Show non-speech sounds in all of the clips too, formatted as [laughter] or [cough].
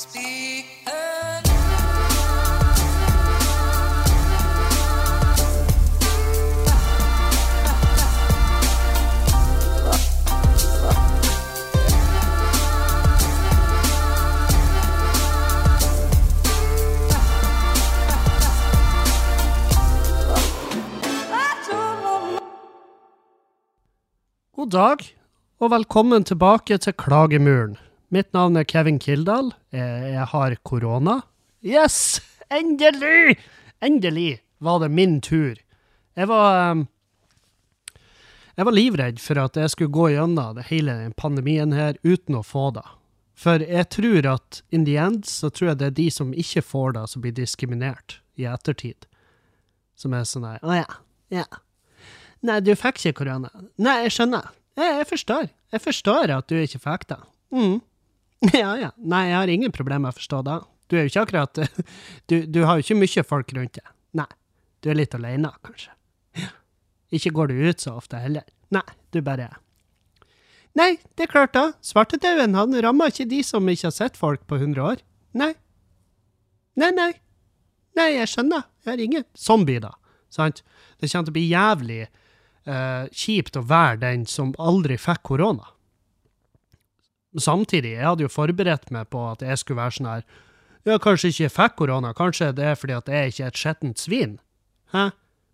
God dag, og velkommen tilbake til Klagemuren. Mitt navn er Kevin Kildahl. Jeg, jeg har korona. Yes! Endelig! Endelig var det min tur. Jeg var um, Jeg var livredd for at jeg skulle gå gjennom hele pandemien her uten å få det. For jeg tror at in the end så tror jeg det er de som ikke får det, som blir diskriminert i ettertid. Som er sånn her Å ja. Ja. Nei, du fikk ikke korona. Nei, jeg skjønner. Jeg, jeg forstår. Jeg forstår at du ikke fikk det. Mm. [laughs] Ja, ja. Nei, jeg har ingen problemer med å forstå det. Du er jo ikke akkurat [laughs] Du, du har jo ikke mye folk rundt deg. Nei. Du er litt alene, kanskje. [laughs] Ikke går du ut så ofte heller. Nei, du bare Nei, det er klart da. Svartedauden, han rammer ikke de som ikke har sett folk på 100 år. Nei. Nei, nei. Nei, jeg skjønner. Jeg har ingen zombie, da. Sant? Det kommer til å bli jævlig uh, kjipt å være den som aldri fikk korona. Samtidig, jeg hadde jo forberedt meg på at jeg skulle være sånn her Ja, kanskje ikke jeg fikk korona, kanskje det er fordi at jeg ikke er et skittent svin? Hæ?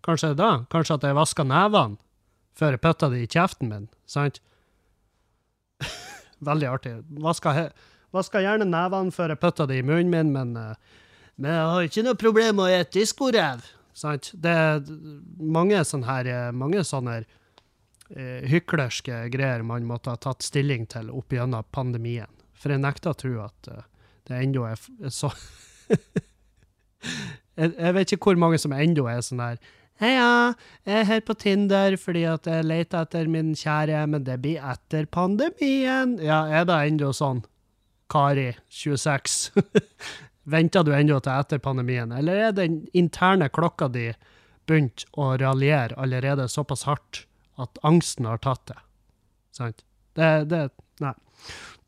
Kanskje det er da? Kanskje at jeg vaska nevene før jeg putta det i kjeften min? Sant? [laughs] Veldig artig. Vaska, vaska gjerne nevene før jeg putta det i munnen min, men, eh, men jeg har ikke noe problem med å spise diskorev. Sant? Det er mange sånne her, eh, mange sånne eh, hyklerske greier man måtte ha tatt stilling til opp gjennom pandemien. For jeg nekter å tro at eh, det ennå er er så [laughs] jeg, jeg vet ikke hvor mange som ennå er sånn her Heia, jeg er her på Tinder fordi at jeg leter etter min kjære, men det blir etter pandemien. Ja, er det ennå sånn? Kari, 26. [laughs] Venter du ennå til etter pandemien, eller er den interne klokka di begynt å raljere allerede såpass hardt at angsten har tatt det? Sant? Det, det Nei.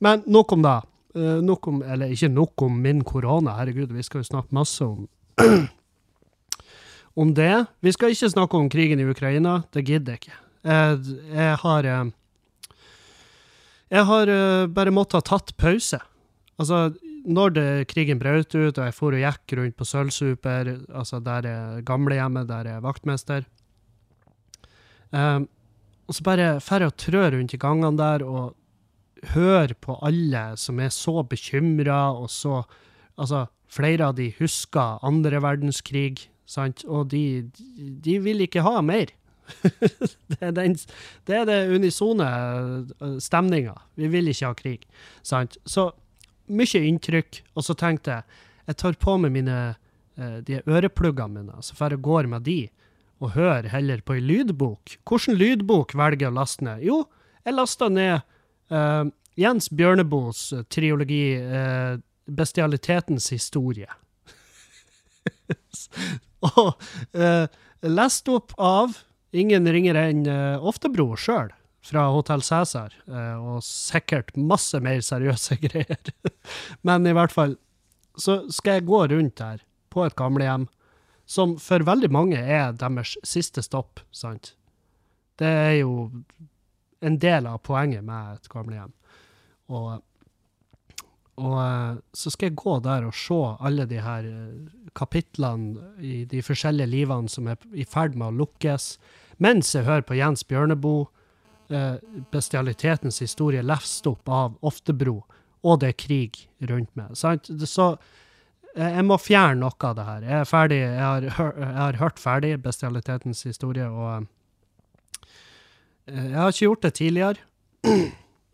Men nok om det. Uh, nok om, eller ikke nok om min korona, herregud, vi skal jo snakke masse om [clears throat] om det. Vi skal ikke snakke om krigen i Ukraina, det gidder jeg ikke. Jeg, jeg har eh, Jeg har eh, bare måttet ha tatt pause. Altså, når det, krigen brøt ut, og jeg for og gikk rundt på Sølvsuper, altså der er gamlehjemmet, der er vaktmester um, Og så bare drar jeg og trør rundt i gangene der og hører på alle som er så bekymra, og så Altså, flere av de husker andre verdenskrig, sant, og de, de vil ikke ha mer. [laughs] det, er den, det er det unisone stemninga. Vi vil ikke ha krig. Sant? Så mye inntrykk, og så tenkte jeg jeg tar på meg mine eh, de ørepluggene mine, så får jeg går med de, og hører heller på ei lydbok. Hvilken lydbok velger jeg å laste ned? Jo, jeg lasta ned uh, Jens Bjørneboes eh, triologi uh, 'Bestialitetens historie'. [laughs] og uh, lest opp av ingen ringere enn Oftebro sjøl, fra Hotell Cæsar, og sikkert masse mer seriøse [laughs] greier. Men i hvert fall så skal jeg gå rundt her på et gamlehjem, som for veldig mange er deres siste stopp, sant? Det er jo en del av poenget med et gamlehjem. Og, og eh, så skal jeg gå der og se alle de her eh, kapitlene i de forskjellige livene som er i ferd med å lukkes, mens jeg hører på Jens Bjørneboe, eh, bestialitetens historie lefst opp av Oftebro, og det er krig rundt meg. Sant? Så jeg må fjerne noe av det her. Jeg er ferdig, jeg har, jeg har hørt ferdig bestialitetens historie, og eh, jeg har ikke gjort det tidligere.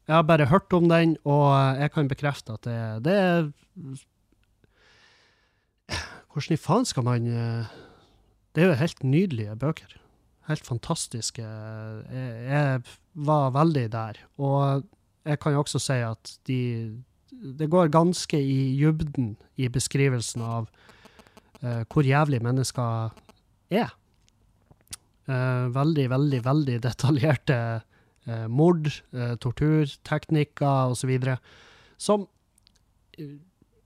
Jeg har bare hørt om den, og jeg kan bekrefte at det, det er Hvordan i faen skal man eh, Det er jo helt nydelige bøker. Helt fantastiske. Jeg, jeg var veldig der. Og jeg kan jo også si at de Det går ganske i dybden i beskrivelsen av uh, hvor jævlig mennesker er. Uh, veldig, veldig, veldig [laughs] detaljerte uh, mord, torturteknikker osv. Som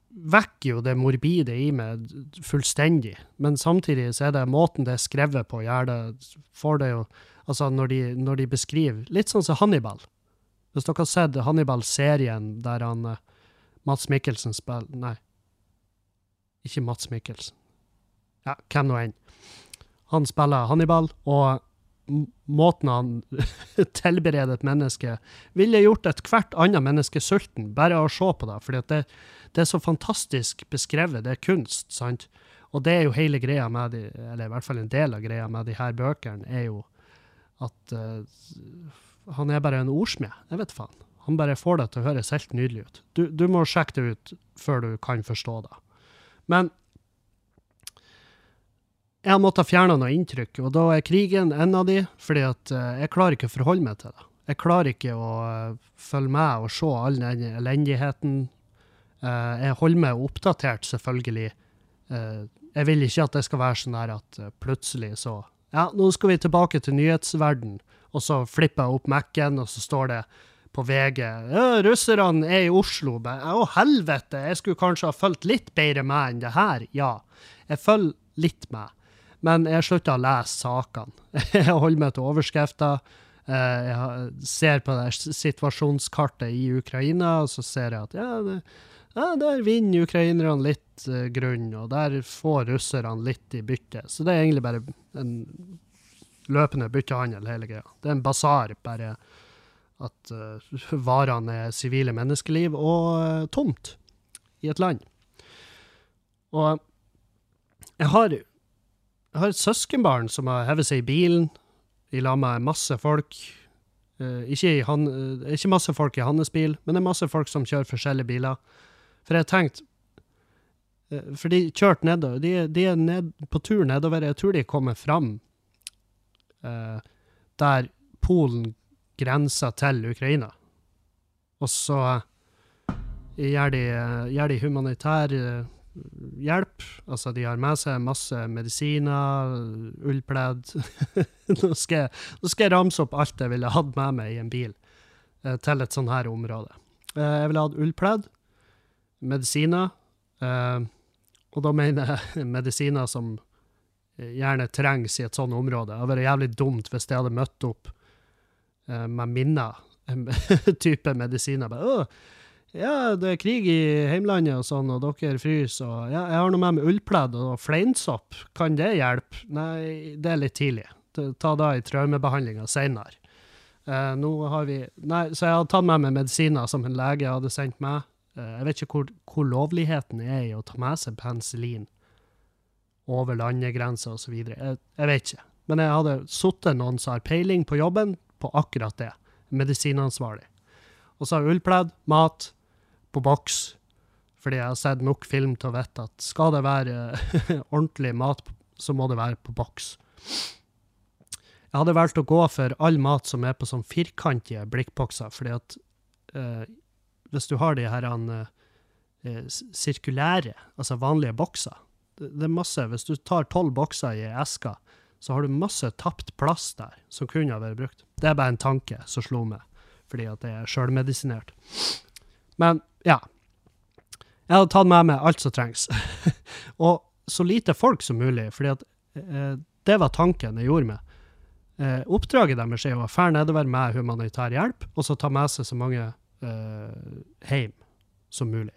vekker jo det morbide i meg fullstendig. Men samtidig så er det måten det er skrevet på, gjør det får det jo Altså, når de, når de beskriver Litt sånn som Hannibal. Hvis dere har sett Hannibal-serien der han Mats Mikkelsen spiller Nei, ikke Mats Mikkelsen. Ja, hvem nå enn. Han spiller Hannibal, og måten han [laughs] tilbereder et menneske ville gjort ethvert annet menneske sulten, bare å se på det. For det, det er så fantastisk beskrevet, det er kunst, sant? Og det er jo hele greia med de, eller i hvert fall en del av greia med de her bøkene, er jo at uh, han er bare en ordsmed. Jeg vet faen. Han bare får det til å høres helt nydelig ut. Du, du må sjekke det ut før du kan forstå det. Men jeg har måttet fjerne noe inntrykk, og da er krigen en av de, fordi at eh, jeg klarer ikke å forholde meg til det. Jeg klarer ikke å eh, følge med og se all den elendigheten. Eh, jeg holder meg oppdatert, selvfølgelig. Jeg vil ikke at det skal være sånn her at plutselig så Ja, nå skal vi tilbake til nyhetsverden, og så flipper jeg opp Mac-en, og så står det på VG russerne er i Oslo. Å, helvete! Jeg skulle kanskje ha fulgt litt bedre med enn det her. Ja, jeg følger litt med. Men jeg slutter å lese sakene. [laughs] Jeg holder meg til overskrifter. Eh, Jeg ser på det situasjonskartet i Ukraina, og så ser jeg at ja, det, ja der vinner ukrainerne litt eh, grunn, og der får russerne litt i bytte. Så det er egentlig bare en løpende byttehandel, hele greia. Det er en basar, bare at uh, varene er sivile menneskeliv og uh, tomt i et land. Og jeg har, jeg har et søskenbarn som har hevet seg i bilen i lag med masse folk. Uh, ikke, han, ikke masse folk i hans bil, men det er masse folk som kjører forskjellige biler. For jeg tenkte For de kjørte nedover. De, de er ned, på tur nedover. Jeg tror de kommer fram der Polen grenser til Ukraina. Og så gjør de, gjør de humanitær eh, hjelp. Altså, de har med seg masse medisiner, ullpledd [laughs] nå, skal jeg, nå skal jeg ramse opp alt jeg ville hatt med meg i en bil eh, til et sånt her område. Eh, jeg ville hatt ullpledd, medisiner, eh, og da mener jeg [laughs] medisiner som eh, gjerne trengs i et sånt område. Det hadde vært jævlig dumt hvis jeg hadde møtt opp med minner, [laughs] type medisiner. Bare, ja, det er krig i heimlandet og sånn, og dere fryser, og ja, jeg har noe med meg ullpledd og fleinsopp. Kan det hjelpe? Nei, det er litt tidlig. Ta da i traumebehandlinga seinere. Eh, nå har vi Nei, så jeg hadde tatt med meg medisiner som en lege hadde sendt meg. Eh, jeg vet ikke hvor, hvor lovligheten er i å ta med seg penicillin over landegrenser osv. Jeg, jeg vet ikke. Men jeg hadde sittet noen som har peiling på jobben, på akkurat det. Medisinansvarlig. Og så har jeg ullpledd, mat, på boks. Fordi jeg har sett nok film til å vite at skal det være [laughs] ordentlig mat, så må det være på boks. Jeg hadde valgt å gå for all mat som er på sånn firkantige blikkbokser, fordi at eh, hvis du har de her eh, sirkulære, altså vanlige bokser det er masse, Hvis du tar tolv bokser i eska, så har du masse tapt plass der som kunne ha vært brukt. Det er bare en tanke som slo meg, fordi at det er sjølmedisinert. Men ja. Jeg hadde tatt med meg alt som trengs. [laughs] og så lite folk som mulig, fordi at eh, det var tanken jeg gjorde med. Eh, oppdraget deres er å dra nedover med humanitær hjelp, og så ta med seg så mange eh, hjem som mulig.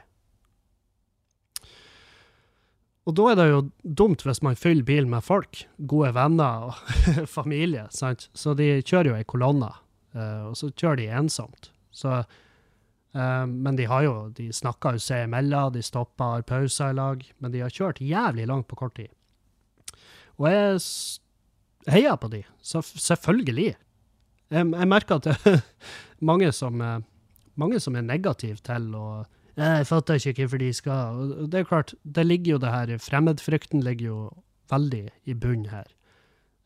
Og da er det jo dumt hvis man fyller bilen med folk, gode venner og [laughs] familie, sant? Så de kjører jo ei kolonne, eh, og så kjører de ensomt. Så, eh, men de har jo, de snakker jo seg imellom, de stopper, har pauser i lag, men de har kjørt jævlig langt på kort tid. Og jeg heier på de, så selvfølgelig. Jeg, jeg merker at det [laughs] er mange som, eh, mange som er negative til å jeg fatter ikke hvorfor de skal Det er klart, det ligger jo det her Fremmedfrykten ligger jo veldig i bunnen her.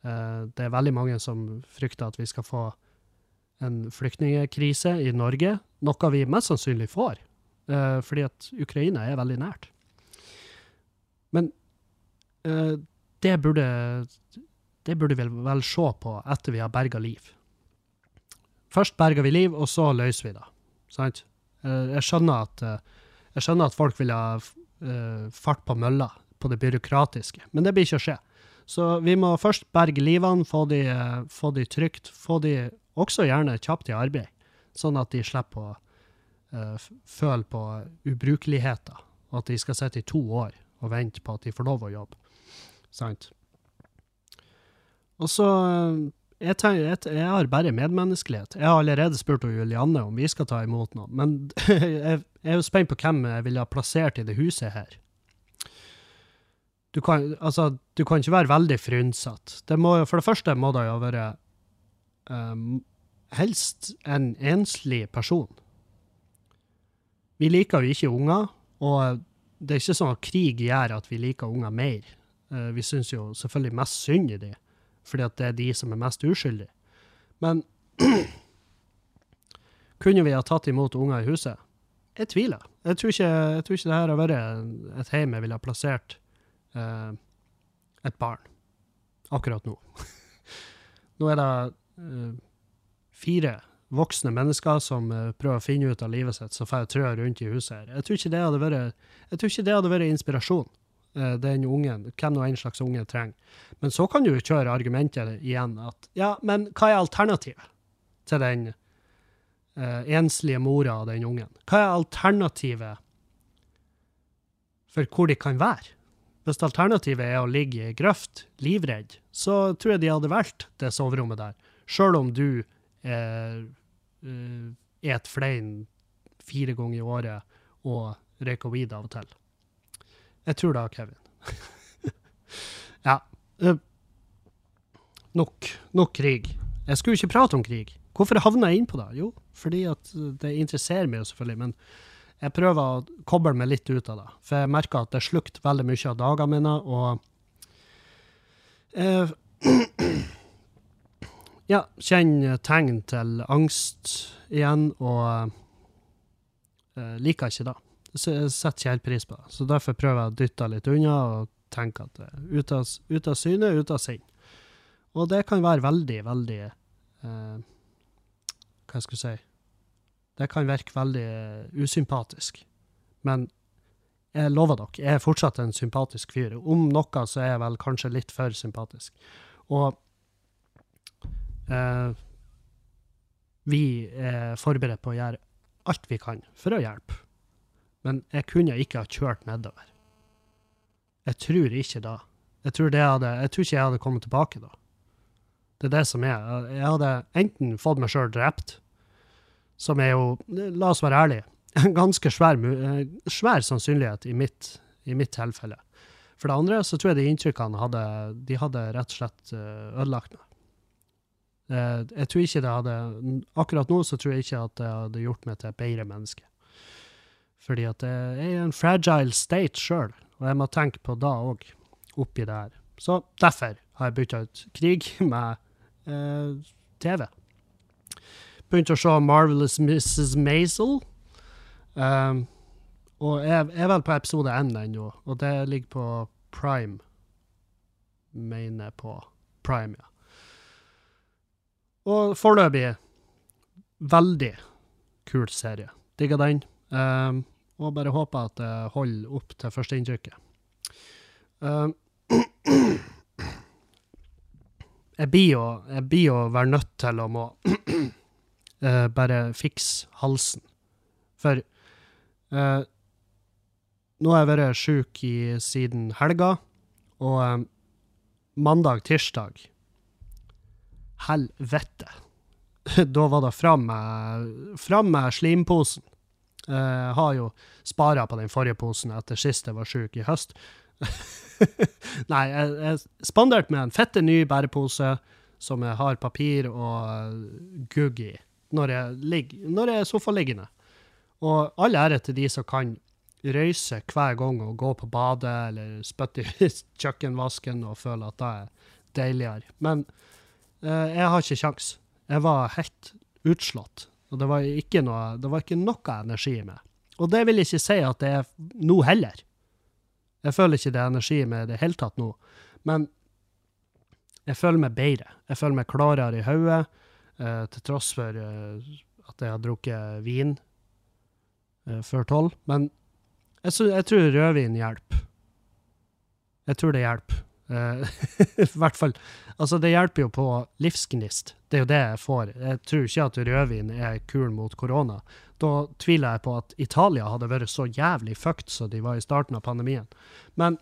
Eh, Det er veldig mange som frykter at vi skal få en flyktningkrise i Norge, noe vi mest sannsynlig får, eh, fordi at Ukraina er veldig nært. Men eh, det burde det burde vi vel se på etter vi har berga liv. Først berger vi liv, og så løser vi det. Sant? Eh, Jeg skjønner at eh, Jeg skjønner at folk vil ha eh, fart på mølla på det byråkratiske, men det blir ikke å skje. Så vi må først berge livene, få de, få de trygt, få de også gjerne kjapt i arbeid, sånn at de slipper å føle på ubrukeligheter, og at de skal sitte i to år og vente på at de får lov å jobbe. Sant? Og så jeg, tenker, jeg, jeg har bare medmenneskelighet. Jeg har allerede spurt Julianne om vi skal ta imot noen, men [laughs] jeg, jeg er jo spent på hvem jeg ville ha plassert i det huset her. Du kan, altså, du kan ikke være veldig frynsete. For det første må det jo være um, helst en enslig person. Vi liker jo ikke unger, og det er ikke sånn at krig gjør at vi liker unger mer. Uh, vi syns jo selvfølgelig mest synd i de, fordi at det er de som er mest uskyldige. Men [clears throat] kunne vi ha tatt imot unger i huset? Jeg tviler. Jeg tror ikke, jeg tror ikke det har vært et hjem jeg ville ha plassert eh, et barn akkurat nå. [laughs] nå er det eh, fire voksne mennesker som eh, prøver å finne ut av livet sitt, som får trø rundt i huset her. Jeg tror ikke det hadde vært, jeg tror ikke det hadde vært inspirasjon, den ungen, hvem nå en slags unge trenger. Men så kan du jo kjøre argumentet igjen at ja, men hva er alternativet til den uh, enslige mora av den ungen? Hva er alternativet for hvor de kan være? Hvis alternativet er å ligge i grøft, livredd, så tror jeg de hadde valgt det soverommet der, sjøl om du eh, eh, et flein fire ganger i året og røyker weed av og til. Jeg tror det, Kevin. [laughs] ja. Uh, nok. Nok krig. Jeg skulle ikke prate om krig. Hvorfor havna jeg inn på det? Jo, fordi at det interesserer meg selvfølgelig, men jeg prøver å koble meg litt ut av det. For jeg merker at det slukte veldig mye av dagene mine, og eh, [clears throat] Ja, kjenner tegn til angst igjen, og eh, liker ikke det. Setter ikke helt pris på det. Så derfor prøver jeg å dytte litt unna og tenke at er ute av, ut av syne, ute av sinn. Og det kan være veldig, veldig eh, Hva skal jeg si Det kan virke veldig eh, usympatisk. Men jeg lover dere, jeg er fortsatt en sympatisk fyr. Om noe så er jeg vel kanskje litt for sympatisk. Og eh, vi er forberedt på å gjøre alt vi kan for å hjelpe. Men jeg kunne ikke ha kjørt nedover. Jeg tror ikke da. Jeg tror, hadde, jeg tror ikke jeg hadde kommet tilbake da. Det er det som er. Jeg hadde enten fått meg sjøl drept, som er jo, la oss være ærlige, [laughs] en ganske svær, eh, svær sannsynlighet i mitt, i mitt tilfelle. For det andre så tror jeg de inntrykkene hadde, de hadde rett og slett eh, ødelagt meg. Eh, Jeg tror ikke det hadde, akkurat nå så tror jeg ikke at det hadde gjort meg til et bedre menneske. Fordi at jeg er i en fragile state sjøl, og jeg må tenke på da òg, oppi det her. Så derfor har jeg bytta ut krig [laughs] med eh, TV. Begynte å se Marvelous Mrs. Maisel. Um, og jeg, jeg er vel på episode én ennå, og det ligger på Prime. Mener på Prime, ja. Og foreløpig veldig kul serie. Digger den. Um, og bare håper at det holder opp til førsteinntrykket. Uh, jeg blir jo jeg være nødt til å må uh, bare fikse halsen. For uh, nå har jeg vært sjuk siden helga, og eh, mandag-tirsdag Helvete! [laughs] da var det fram med, fram med slimposen. Eh, Jeg har jo spara på den forrige posen etter sist jeg var sjuk i høst. [laughs] Nei, jeg, jeg spanderte med en fette ny bærepose som jeg har papir og gugg i når jeg, ligger, når jeg er sofaliggende. Og all ære til de som kan røyse hver gang og gå på badet eller spytte i [laughs] kjøkkenvasken og føle at det er deiligere. Men eh, jeg har ikke kjangs. Jeg var helt utslått. Og det var ikke noe, det var ikke noe energi i meg. Og det vil ikke si at det er nå heller. Jeg føler ikke det er energi i meg i det hele tatt nå. Men jeg føler meg bedre. Jeg føler meg klarere i hodet, eh, til tross for eh, at jeg har drukket vin eh, før tolv. Men Jeg, jeg tror rødvin hjelper. Jeg tror det hjelper. Eh, [laughs] I hvert fall Altså, det hjelper jo på livsgnist. Det er jo det jeg får. Jeg tror ikke at rødvin er kuren mot korona. Da tviler jeg på at Italia hadde vært så jævlig fucked som de var i starten av pandemien. Men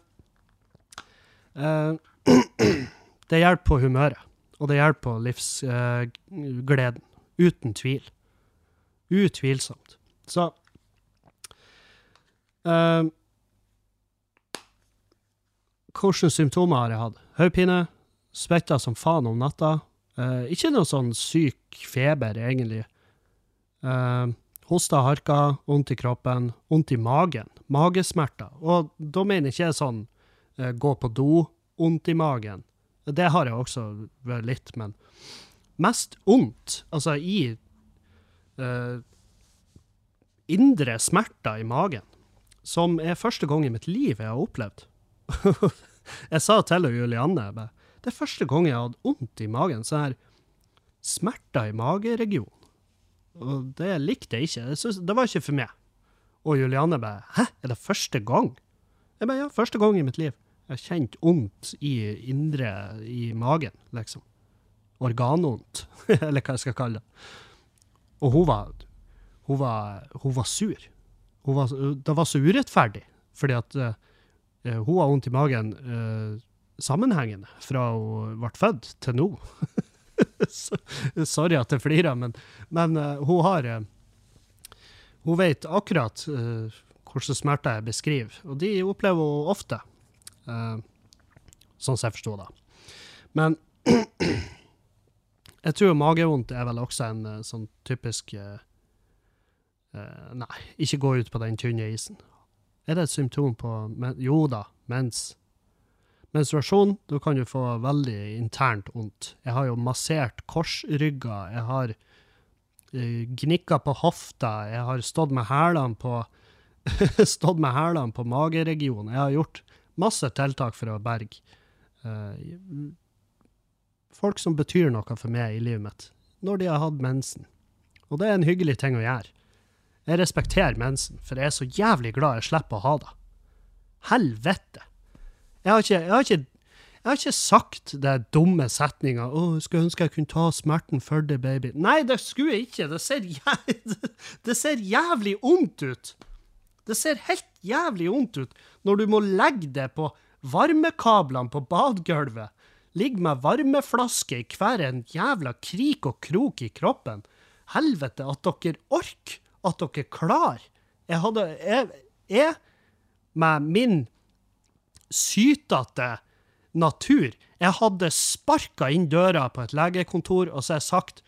uh, [clears throat] det hjelper på humøret. Og det hjelper på livsgleden. uten tvil. Utvilsomt. Så uh, Hvilke symptomer har jeg hatt? Hodepine, svetta som faen om natta. Eh, ikke noe sånn syk feber, egentlig. Eh, hosta, harka, vondt i kroppen, vondt i magen. Magesmerter. Og da mener jeg ikke sånn eh, gå på do, vondt i magen. Det har jeg også vært litt, men mest vondt, altså i eh, indre smerter i magen, som er første gang i mitt liv jeg har opplevd. [laughs] jeg sa til Julianne bare, det er første gang jeg har hatt vondt i magen, sånn her smerter i mageregionen. Og det likte jeg ikke. Jeg synes, det var ikke for meg. Og Julianne bare Hæ, er det første gang? Jeg bare ja, første gang i mitt liv. Jeg har kjent vondt i indre i magen, liksom. Organvondt, [laughs] eller hva jeg skal kalle det. Og hun var Hun var, hun var sur. Hun var, det var så urettferdig, fordi at uh, hun har vondt i magen eh, sammenhengende fra hun ble født til nå. [laughs] Sorry at jeg flirer, men, men uh, hun har uh, Hun vet akkurat uh, hvilke smerter jeg beskriver, og de opplever hun ofte. Uh, sånn som jeg forsto det. Men [clears throat] jeg tror magevondt er vel også en eh, sånn typisk eh, eh, Nei, ikke gå ut på den tynne isen. Er det et symptom på men, Jo da, mens. Menstruasjon, da kan du få veldig internt vondt. Jeg har jo massert korsrygger, jeg har uh, gnikka på hofta, jeg har stått med hælene på [laughs] stått med hælene på mageregionen. Jeg har gjort masse tiltak for å berge uh, folk som betyr noe for meg i livet mitt, når de har hatt mensen. Og det er en hyggelig ting å gjøre. Jeg respekterer mensen, for jeg er så jævlig glad jeg slipper å ha det. Helvete! Jeg har ikke, jeg har ikke, jeg har ikke sagt den dumme setninga 'Å, jeg skulle ønske jeg kunne ta smerten for deg, baby'. Nei, det skulle jeg ikke. Det ser, jæ [laughs] det ser jævlig vondt ut. Det ser helt jævlig vondt ut når du må legge det på varmekablene på badegulvet. Ligge med varmeflaske i hver en jævla krik og krok i kroppen. Helvete, at dere orker, at dere klarer. Jeg hadde Jeg, jeg med min sytete natur, jeg hadde sparka inn døra på et legekontor og så har jeg sagt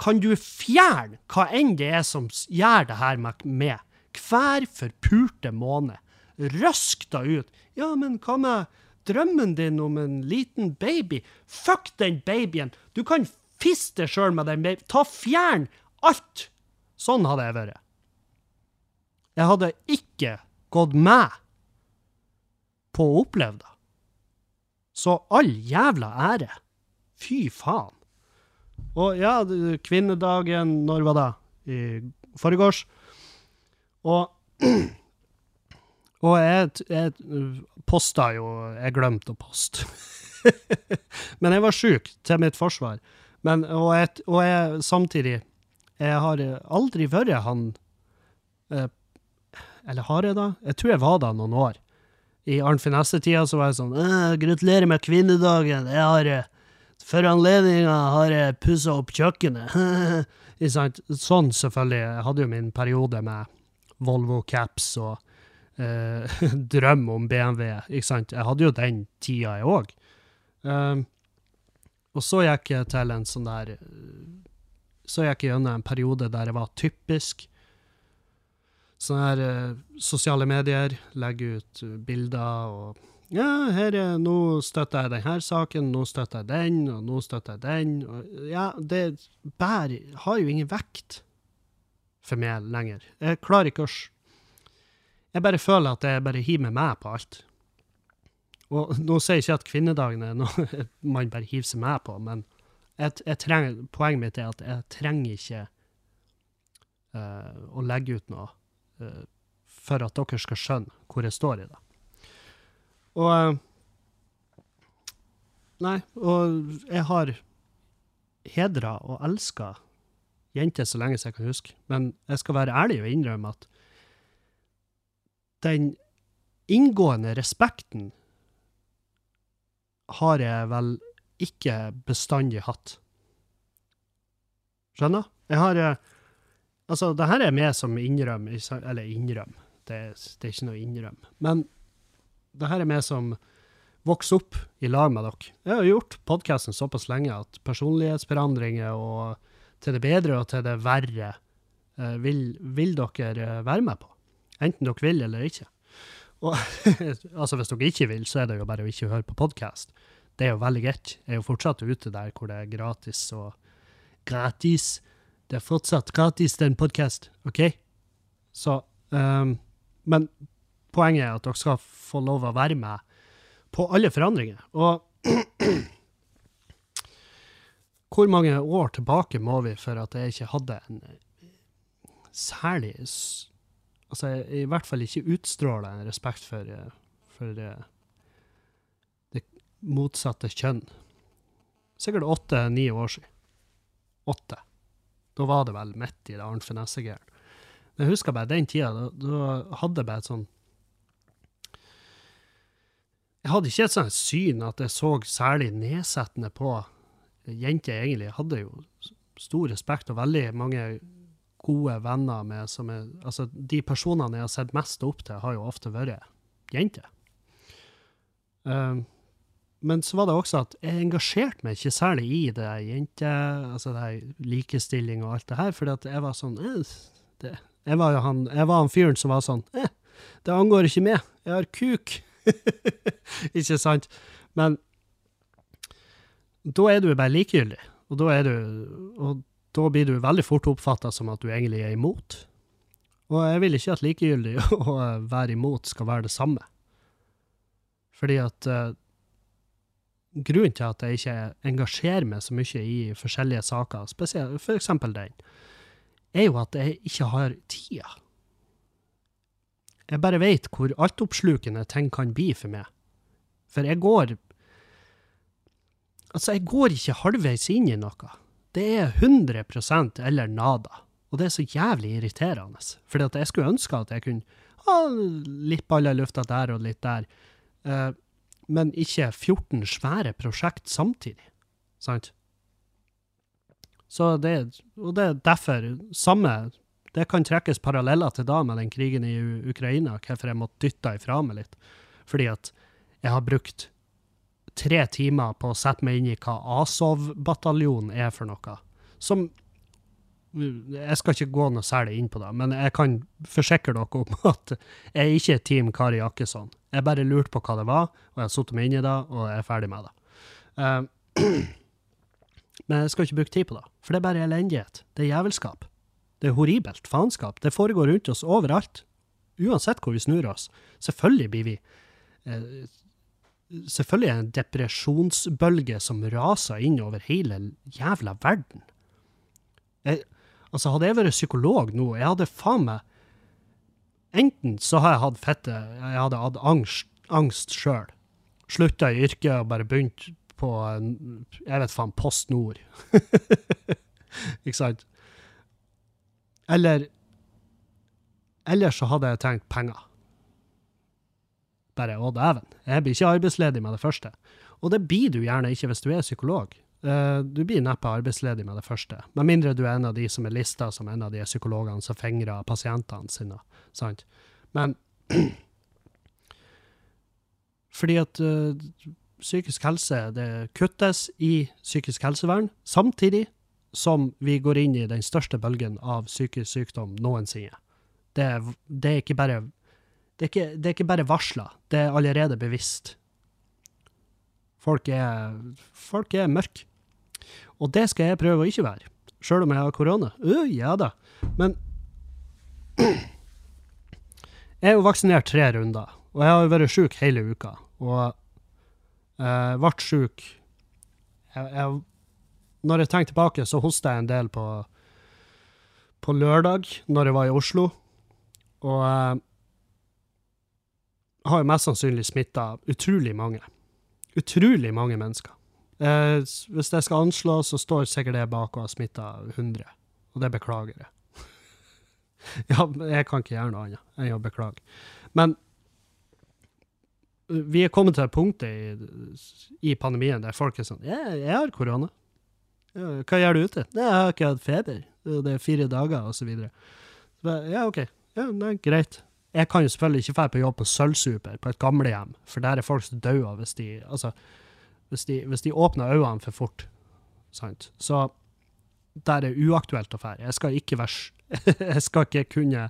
kan du fjerne hva enn det er som gjør det her med, hver forpulte måned? Røsk da ut. Ja, men hva med drømmen din om en liten baby? Fuck den babyen! Du kan fiste deg sjøl med den babyen. Ta fjern alt! Sånn hadde jeg vært. Jeg hadde ikke gått med på å oppleve det. Så all jævla ære. Fy faen. Og ja, kvinnedagen, når var det? I forgårs. Og [clears throat] Og jeg, jeg posta jo Jeg glemte å poste. [laughs] Men jeg var sjuk, til mitt forsvar. Men, og, jeg, og jeg samtidig Jeg har aldri vært han eh, Eller har jeg da? Jeg tror jeg var da noen år. I Arnt Finesse-tida så var jeg sånn «Øh, 'Gratulerer med kvinnedagen. Jeg har eh, For anledninga har jeg pussa opp kjøkkenet.' [laughs] Ikke sant? Sånn, selvfølgelig. Jeg hadde jo min periode med Volvo-caps og eh, [laughs] drøm om BMW. Ikke sant? Jeg hadde jo den tida, jeg òg. og så gikk jeg til en sånn der eh, Så gikk jeg gjennom en periode der jeg var typisk sånne her eh, sosiale medier, legge ut eh, bilder og ja, her er, nå støtter jeg denne saken, nå støtter jeg den, og nå støtter jeg den. Og, ja, det bærer, har jo ingen vekt for meg lenger. Jeg klarer ikke å Jeg bare føler at jeg bare hiver meg med på alt. Og nå sier jeg ikke at kvinnedagen er noe [laughs] man bare hiver seg med på, men jeg, jeg trenger, poenget mitt er at jeg trenger ikke uh, å legge ut noe for at dere skal skjønne hvor jeg står i det. Og eh, Nei, og jeg har hedra og elska jenter så lenge som jeg kan huske, men jeg skal være ærlig og innrømme at den inngående respekten har jeg vel ikke bestandig hatt. Skjønner? Jeg har eh, Altså, det her er meg som innrømmer Eller innrøm, det, det, er ikke noe innrøm. Men det her er meg som vokser opp i lag med dere. Jeg har gjort podkasten såpass lenge at personlighetsforandringer og til det bedre og til det verre eh, vil, vil dere eh, være med på. Enten dere vil eller ikke. Og [laughs] altså, hvis dere ikke vil, så er det jo bare å ikke høre på podkast. Det er jo veldig greit. Jeg er jo fortsatt ute der hvor det er gratis og Gratis! Det er fortsatt gratis, den podkast, OK? Så um, Men poenget er at dere skal få lov å være med på alle forandringer. Og [clears throat] hvor mange år tilbake må vi for at jeg ikke hadde en særlig Altså, i hvert fall ikke utstråler en respekt for, for det, det motsatte kjønn. Sikkert åtte-ni år siden. Åtte. Da var det vel midt i det Arnt Finesse-gæren. Men jeg husker bare den tida, da, da hadde jeg bare et sånn Jeg hadde ikke et sånt syn at jeg så særlig nedsettende på jenter, egentlig. Jeg hadde jo stor respekt og veldig mange gode venner med som er Altså, de personene jeg har sett mest opp til, har jo ofte vært jenter. Um, men så var det også at jeg engasjerte meg ikke særlig i det jente, altså det likestilling og alt det her, fordi at jeg var sånn eh, det, jeg, var han, jeg var han fyren som var sånn eh, Det angår ikke meg, jeg har kuk. [laughs] ikke sant? Men da er du bare likegyldig, og da, du, og da blir du veldig fort oppfatta som at du egentlig er imot. Og jeg vil ikke at likegyldig [laughs] og være imot skal være det samme. Fordi at uh, grunnen til at jeg ikke engasjerer meg så mye i forskjellige saker, spesielt eksempel den, er jo at jeg ikke har tida. Jeg bare vet hvor altoppslukende ting kan bli for meg. For jeg går Altså, jeg går ikke halvveis inn i noe. Det er 100% eller nada. Og det er så jævlig irriterende. For jeg skulle ønske at jeg kunne ha litt baller i lufta der og litt der. Uh, men ikke 14 svære prosjekt samtidig. Sant? Så det, og det er derfor samme Det kan trekkes paralleller til da med den krigen i Ukraina, hvorfor jeg måtte dytte ifra meg litt. Fordi at jeg har brukt tre timer på å sette meg inn i hva Azov-bataljonen er for noe. Som Jeg skal ikke gå noe særlig inn på det, men jeg kan forsikre dere om [laughs] at jeg ikke er Team Kari Jakkesson. Jeg bare lurte på hva det var, og jeg har satt meg inn i det, og jeg er ferdig med det. Uh, [clears throat] men jeg skal ikke bruke tid på det, for det er bare elendighet. Det er jævelskap. Det er horribelt faenskap. Det foregår rundt oss overalt. Uansett hvor vi snur oss. Selvfølgelig blir vi eh, Selvfølgelig er det en depresjonsbølge som raser inn over hele jævla verden. Jeg, altså, hadde jeg vært psykolog nå, jeg hadde faen meg Enten så har jeg hatt fette Jeg hadde hatt angst, angst sjøl. Slutta i yrket og bare begynt på Jeg vet faen, Post Nord. [laughs] Ikke sant? Eller Eller så hadde jeg tenkt penger. Bare å, dæven. Jeg blir ikke arbeidsledig med det første. Og det blir du gjerne ikke hvis du er psykolog. Uh, du blir neppe arbeidsledig med det første, med mindre du er en av de som er lista som en av de psykologene som fingrer pasientene sine. Sant? Men [clears throat] fordi at uh, psykisk helse det kuttes i psykisk helsevern, samtidig som vi går inn i den største bølgen av psykisk sykdom noensinne. Det, det er ikke bare det er ikke, det er ikke bare varsla, det er allerede bevisst. Folk er, folk er mørke. Og det skal jeg prøve å ikke være, sjøl om jeg har korona. Uh, ja da. Men [clears throat] jeg er jo vaksinert tre runder, og jeg har jo vært sjuk hele uka. Og eh, ble sjuk jeg, jeg, Når jeg tenker tilbake, så hosta jeg en del på, på lørdag, når jeg var i Oslo. Og eh, har jo mest sannsynlig smitta utrolig mange. Utrolig mange mennesker. Eh, hvis jeg skal anslå, så står sikkert jeg bak og har smitta 100. Og det beklager jeg. [laughs] ja, jeg kan ikke gjøre noe annet enn å beklage. Men eh, vi er kommet til et punkt i, i pandemien der folk er sånn jeg, 'Jeg har korona'. 'Hva gjør du ute?' 'Jeg har ikke hatt feber. Det er fire dager', og så videre. Ja, OK. Ja, nei, greit. Jeg kan jo selvfølgelig ikke dra på jobb på Sølvsuper, på et gamlehjem, for der er folk som dauer hvis de Altså, hvis de, hvis de åpner øynene for fort. Sant? Så der er uaktuelt å dra. Jeg skal ikke [laughs] Jeg skal ikke kunne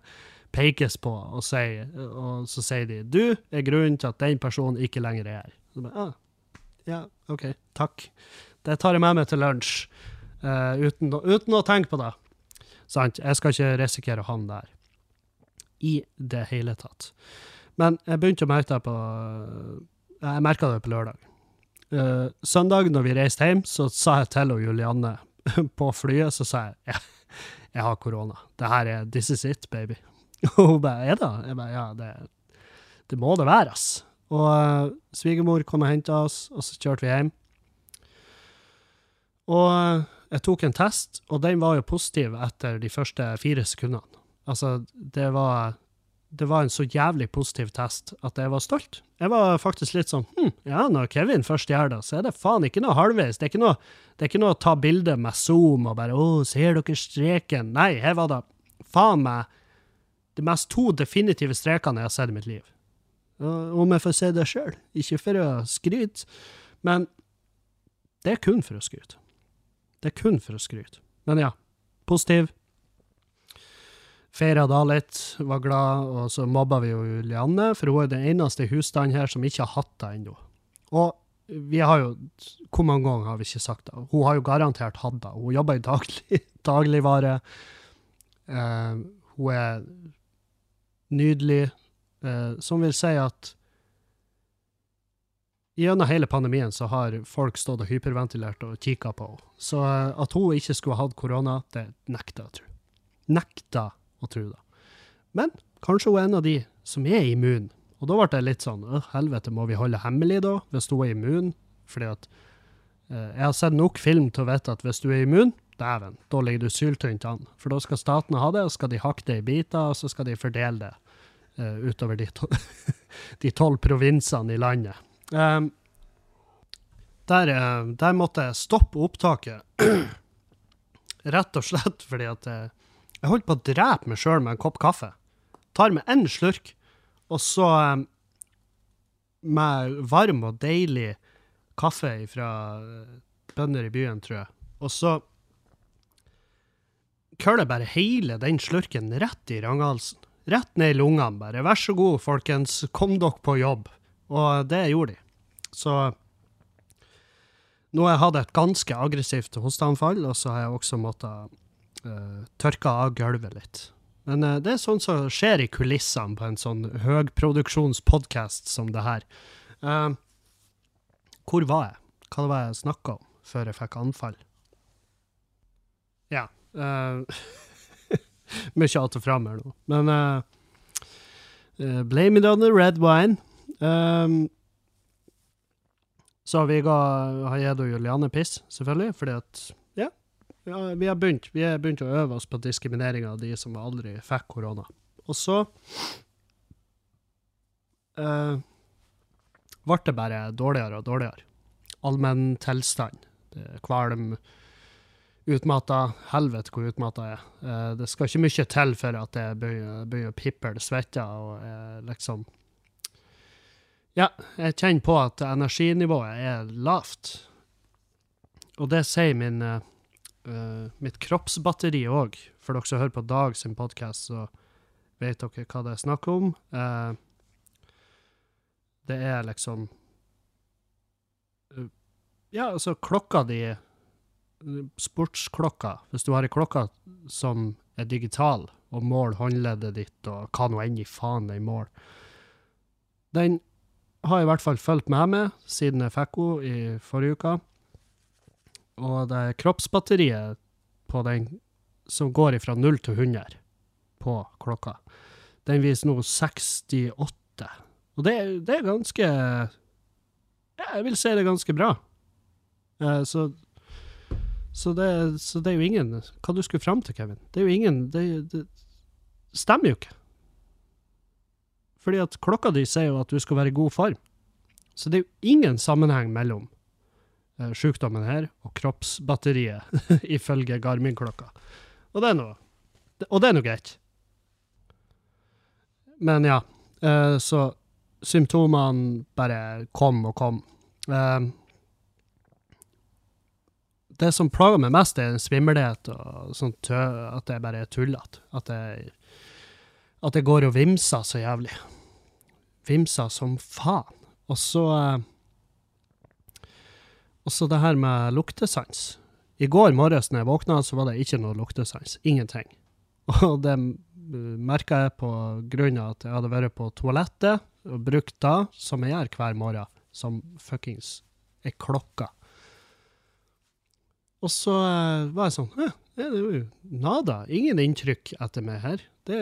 pekes på og si Og så sier de 'Du er grunnen til at den personen ikke lenger er her'. Så bare, ah, ja, OK. Takk. Det tar jeg med meg til lunsj, uh, uten, uten å tenke på det. Sant? Jeg skal ikke risikere å havne der. I det hele tatt. Men jeg begynte å merke det på Jeg merka det på lørdag. Eh, søndag, når vi reiste hjem, så sa jeg til og Julianne [laughs] på flyet, så sa jeg ja, jeg har korona. Det her er This is it, baby. [laughs] Og hun bare Er det? Jeg bare Ja, det, det må det være, ass. Og uh, svigermor kom og henta oss, og så kjørte vi hjem. Og uh, jeg tok en test, og den var jo positiv etter de første fire sekundene. Altså, det var, det var en så jævlig positiv test at jeg var stolt. Jeg var faktisk litt sånn hm, ja, når Kevin først gjør det, så er det faen ikke noe halvveis. Det er ikke noe, det er ikke noe å ta bilde med Zoom og bare 'Å, ser dere streken?' Nei, her var det faen meg de mest to definitive strekene jeg har sett i mitt liv. Om jeg får se det sjøl. Ikke for å skryte, men det er kun for å skryte. Det er kun for å skryte. Men ja, positiv. Feira da litt, var glad, og så mobba vi jo Julianne, for hun er den eneste i husstanden her som ikke har hatt det ennå. Og vi har jo Hvor mange ganger har vi ikke sagt det? Hun har jo garantert hatt det. Hun jobber i daglig, [laughs] dagligvare. Uh, hun er nydelig, uh, som vil si at Gjennom hele pandemien så har folk stått og hyperventilert og kikka på henne. Så uh, at hun ikke skulle hatt korona, det nekter jeg å tro. Å tro da. Men kanskje hun er en av de som er immun. Og da ble det litt sånn «Åh, helvete, må vi holde hemmelig da, hvis hun er immun? Fordi at eh, jeg har sett nok film til å vite at hvis du er immun, dæven, da ligger du syltynt an. For da skal statene ha det, og skal de hakke det i biter, og så skal de fordele det eh, utover de, to [laughs] de tolv provinsene i landet. Um, der, eh, der måtte jeg stoppe opptaket, [clears throat] rett og slett fordi at eh, jeg holdt på å drepe meg sjøl med en kopp kaffe. Tar med én slurk, og så eh, med varm og deilig kaffe fra bønder i byen, tror jeg. Og så køller bare hele den slurken rett i ranghalsen. Rett ned i lungene, bare. Vær så god, folkens, kom dere på jobb. Og det gjorde de. Så nå har jeg hatt et ganske aggressivt hosteanfall, og så har jeg også måttet uh, tørka av gulvet litt. Men uh, det er sånt som skjer i kulissene på en sånn høyproduksjonspodkast som det her. Uh, hvor var jeg? Hva var jeg snakka om før jeg fikk anfall? Ja. Uh, [laughs] mye att og fram her nå. Men uh, blame it on the red wine. Um, så vi ga, har gitt Juliane piss, selvfølgelig, fordi at vi har begynt. Vi har begynt å øve oss på diskriminering av de som aldri fikk korona. Og så uh, ble det bare dårligere og dårligere. Allmenn tilstand. Kvalm, utmatta. Helvete hvor utmatta jeg er. Uh, det skal ikke mye til for at jeg begynner, å piple svette og uh, liksom Ja, jeg kjenner på at energinivået er lavt. Og det sier min eh, eh, mitt kroppsbatteri òg. For dere som hører på Dag sin podkast, så vet dere hva det er snakk om. Uh, det er liksom uh, Ja, altså, klokka di Sportsklokka. Hvis du har ei klokke som er digital, og måler håndleddet ditt, og hva nå enn i faen den måler Den har i hvert fall fulgt med meg siden jeg fikk henne i forrige uke. Og det er kroppsbatteriet på den som går fra 0 til 100 på klokka. Den viser nå 68. Og det, det er ganske ja, Jeg vil si det er ganske bra. Eh, så, så, det, så det er jo ingen Hva du skulle fram til, Kevin? Det er jo ingen Det, det stemmer jo ikke. Fordi at klokka di sier jo at du skal være i god form. Så det er jo ingen sammenheng mellom sykdommen her og kroppsbatteriet, [laughs] ifølge Garmin-klokka. Og det er noe Og det er nå greit. Men ja, eh, så symptomene bare kom og kom. Eh, det som plager meg mest, er svimmelhet og sånn tø, at det bare er tullete. At, det- at jeg går og vimser så jævlig. Vimser som faen. Og så eh, Og så det her med luktesans. I går morges når jeg våkna, så var det ikke noe luktesans. Ingenting. [laughs] Og det merka jeg på grunn av at jeg hadde vært på toalettet og brukt det, som jeg gjør hver morgen, som fuckings ei klokke. Og så eh, var jeg sånn det er jo nada. Ingen inntrykk etter meg her. Det,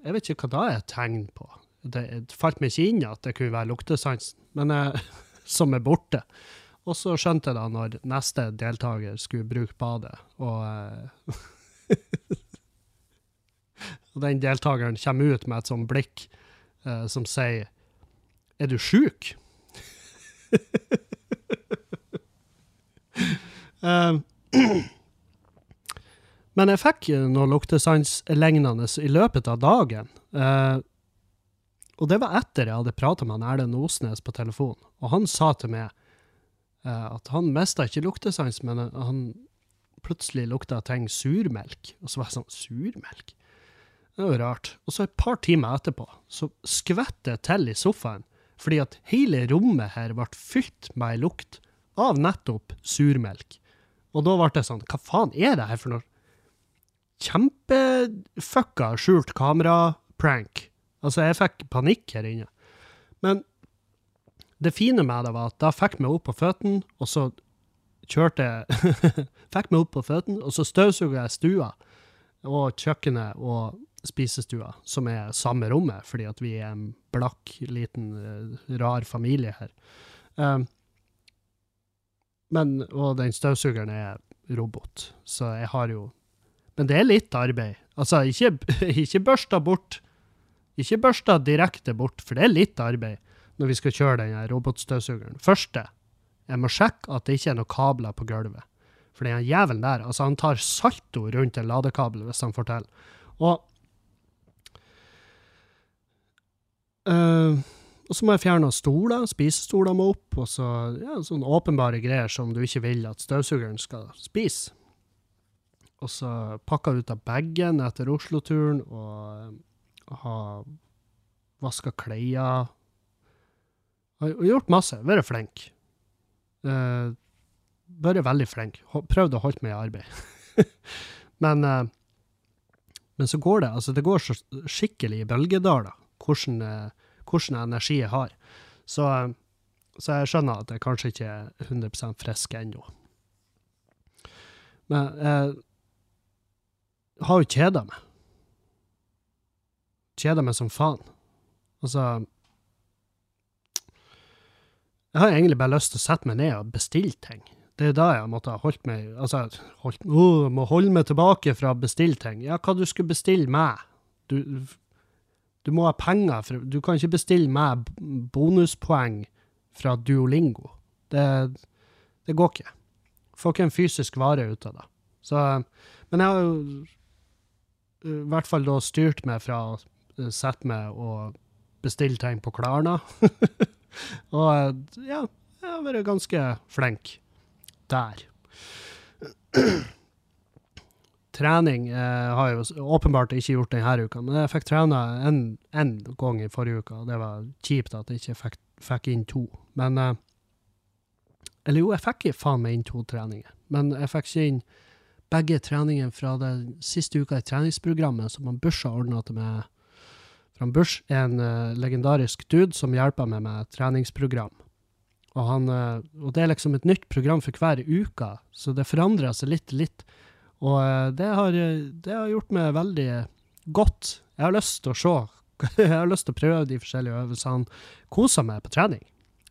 jeg vet ikke hva det er et tegn på. Det, det falt meg ikke inn at det kunne være luktesansen, men jeg, [laughs] som er borte. Og så skjønte jeg da når neste deltaker skulle bruke badet, og eh, [laughs] Og den deltakeren kommer ut med et sånt blikk eh, som sier Er du sjuk? [laughs] Eh, [clears throat] Men jeg fikk noe luktesanslignende i løpet av dagen. Eh, og det var etter jeg hadde prata med Erlend Osnes på telefon, og han sa til meg at han mista ikke luktesans, men han plutselig lukta ting surmelk. Og så var jeg sånn Surmelk? Det var jo rart. Og så et par timer etterpå så skvettet det til i sofaen, fordi at hele rommet her ble fylt med ei lukt av nettopp surmelk. Og da ble det sånn, hva faen er det her for noe? Kjempefucka skjult kamera-prank. Altså, jeg fikk panikk her inne. Men det fine med det var at da fikk meg opp på føttene, og så kjørte [laughs] Fikk meg opp på føttene, og så støvsuga jeg stua og kjøkkenet og spisestua, som er samme rommet, fordi at vi er en blakk, liten, eh, rar familie her. Um, men, og den støvsugeren er robot, så jeg har jo Men det er litt arbeid. Altså, ikke, [laughs] ikke børsta bort. Ikke børsta direkte bort, for det er litt arbeid når vi skal kjøre den robotstøvsugeren. Første, jeg må sjekke at det ikke er noen kabler på gulvet. For den jævelen der, altså han tar salto rundt en ladekabel hvis han får til. Og eh, og så må jeg fjerne stoler, spisestoler må opp, og så ja, sånne åpenbare greier som du ikke vil at støvsugeren skal spise. Og så pakka ut av bagen etter Oslo-turen, og uh, ha vaska klær. Har gjort masse. Vært flink. Uh, vært veldig flink. Prøvd å holde meg i arbeid. [laughs] men, uh, men så går det, altså det går skikkelig i bølgedaler hvordan, uh, hvordan energi jeg har. Så, så jeg skjønner at jeg kanskje ikke er 100% frisk ennå. Men jeg har jo kjeda meg. Kjeda meg som faen. Altså Jeg har egentlig bare lyst til å sette meg ned og bestille ting. Det er da jeg måtte ha holdt meg Altså, holdt, oh, må holde meg tilbake fra å bestille ting. Ja, hva du skulle bestille meg? Du, du må ha penger, for du kan ikke bestille meg bonuspoeng fra Duolingo. Det, det går ikke. Får ikke en fysisk vare ut av det. Så, men jeg har jo i hvert fall da styrt meg fra å sette meg og bestille ting på Klarna. [laughs] og ja, jeg har vært ganske flink der. Trening eh, har jeg jo åpenbart ikke gjort denne uka, men jeg fikk trene en, en gang i forrige uke, og det var kjipt at jeg ikke fikk, fikk inn to. Men eh, Eller jo, jeg fikk ikke faen meg inn to treninger, men jeg fikk ikke inn begge treningene fra den siste uka i treningsprogrammet som han Bush har ordna til meg. Bush er en uh, legendarisk dude som hjelper meg med treningsprogram. Og, han, uh, og det er liksom et nytt program for hver uke, så det forandrer seg litt, litt. Og uh, det har, det har gjort meg veldig godt. Jeg har lyst til å se [laughs] Jeg har lyst til å prøve de forskjellige øvelsene. Kose meg på trening.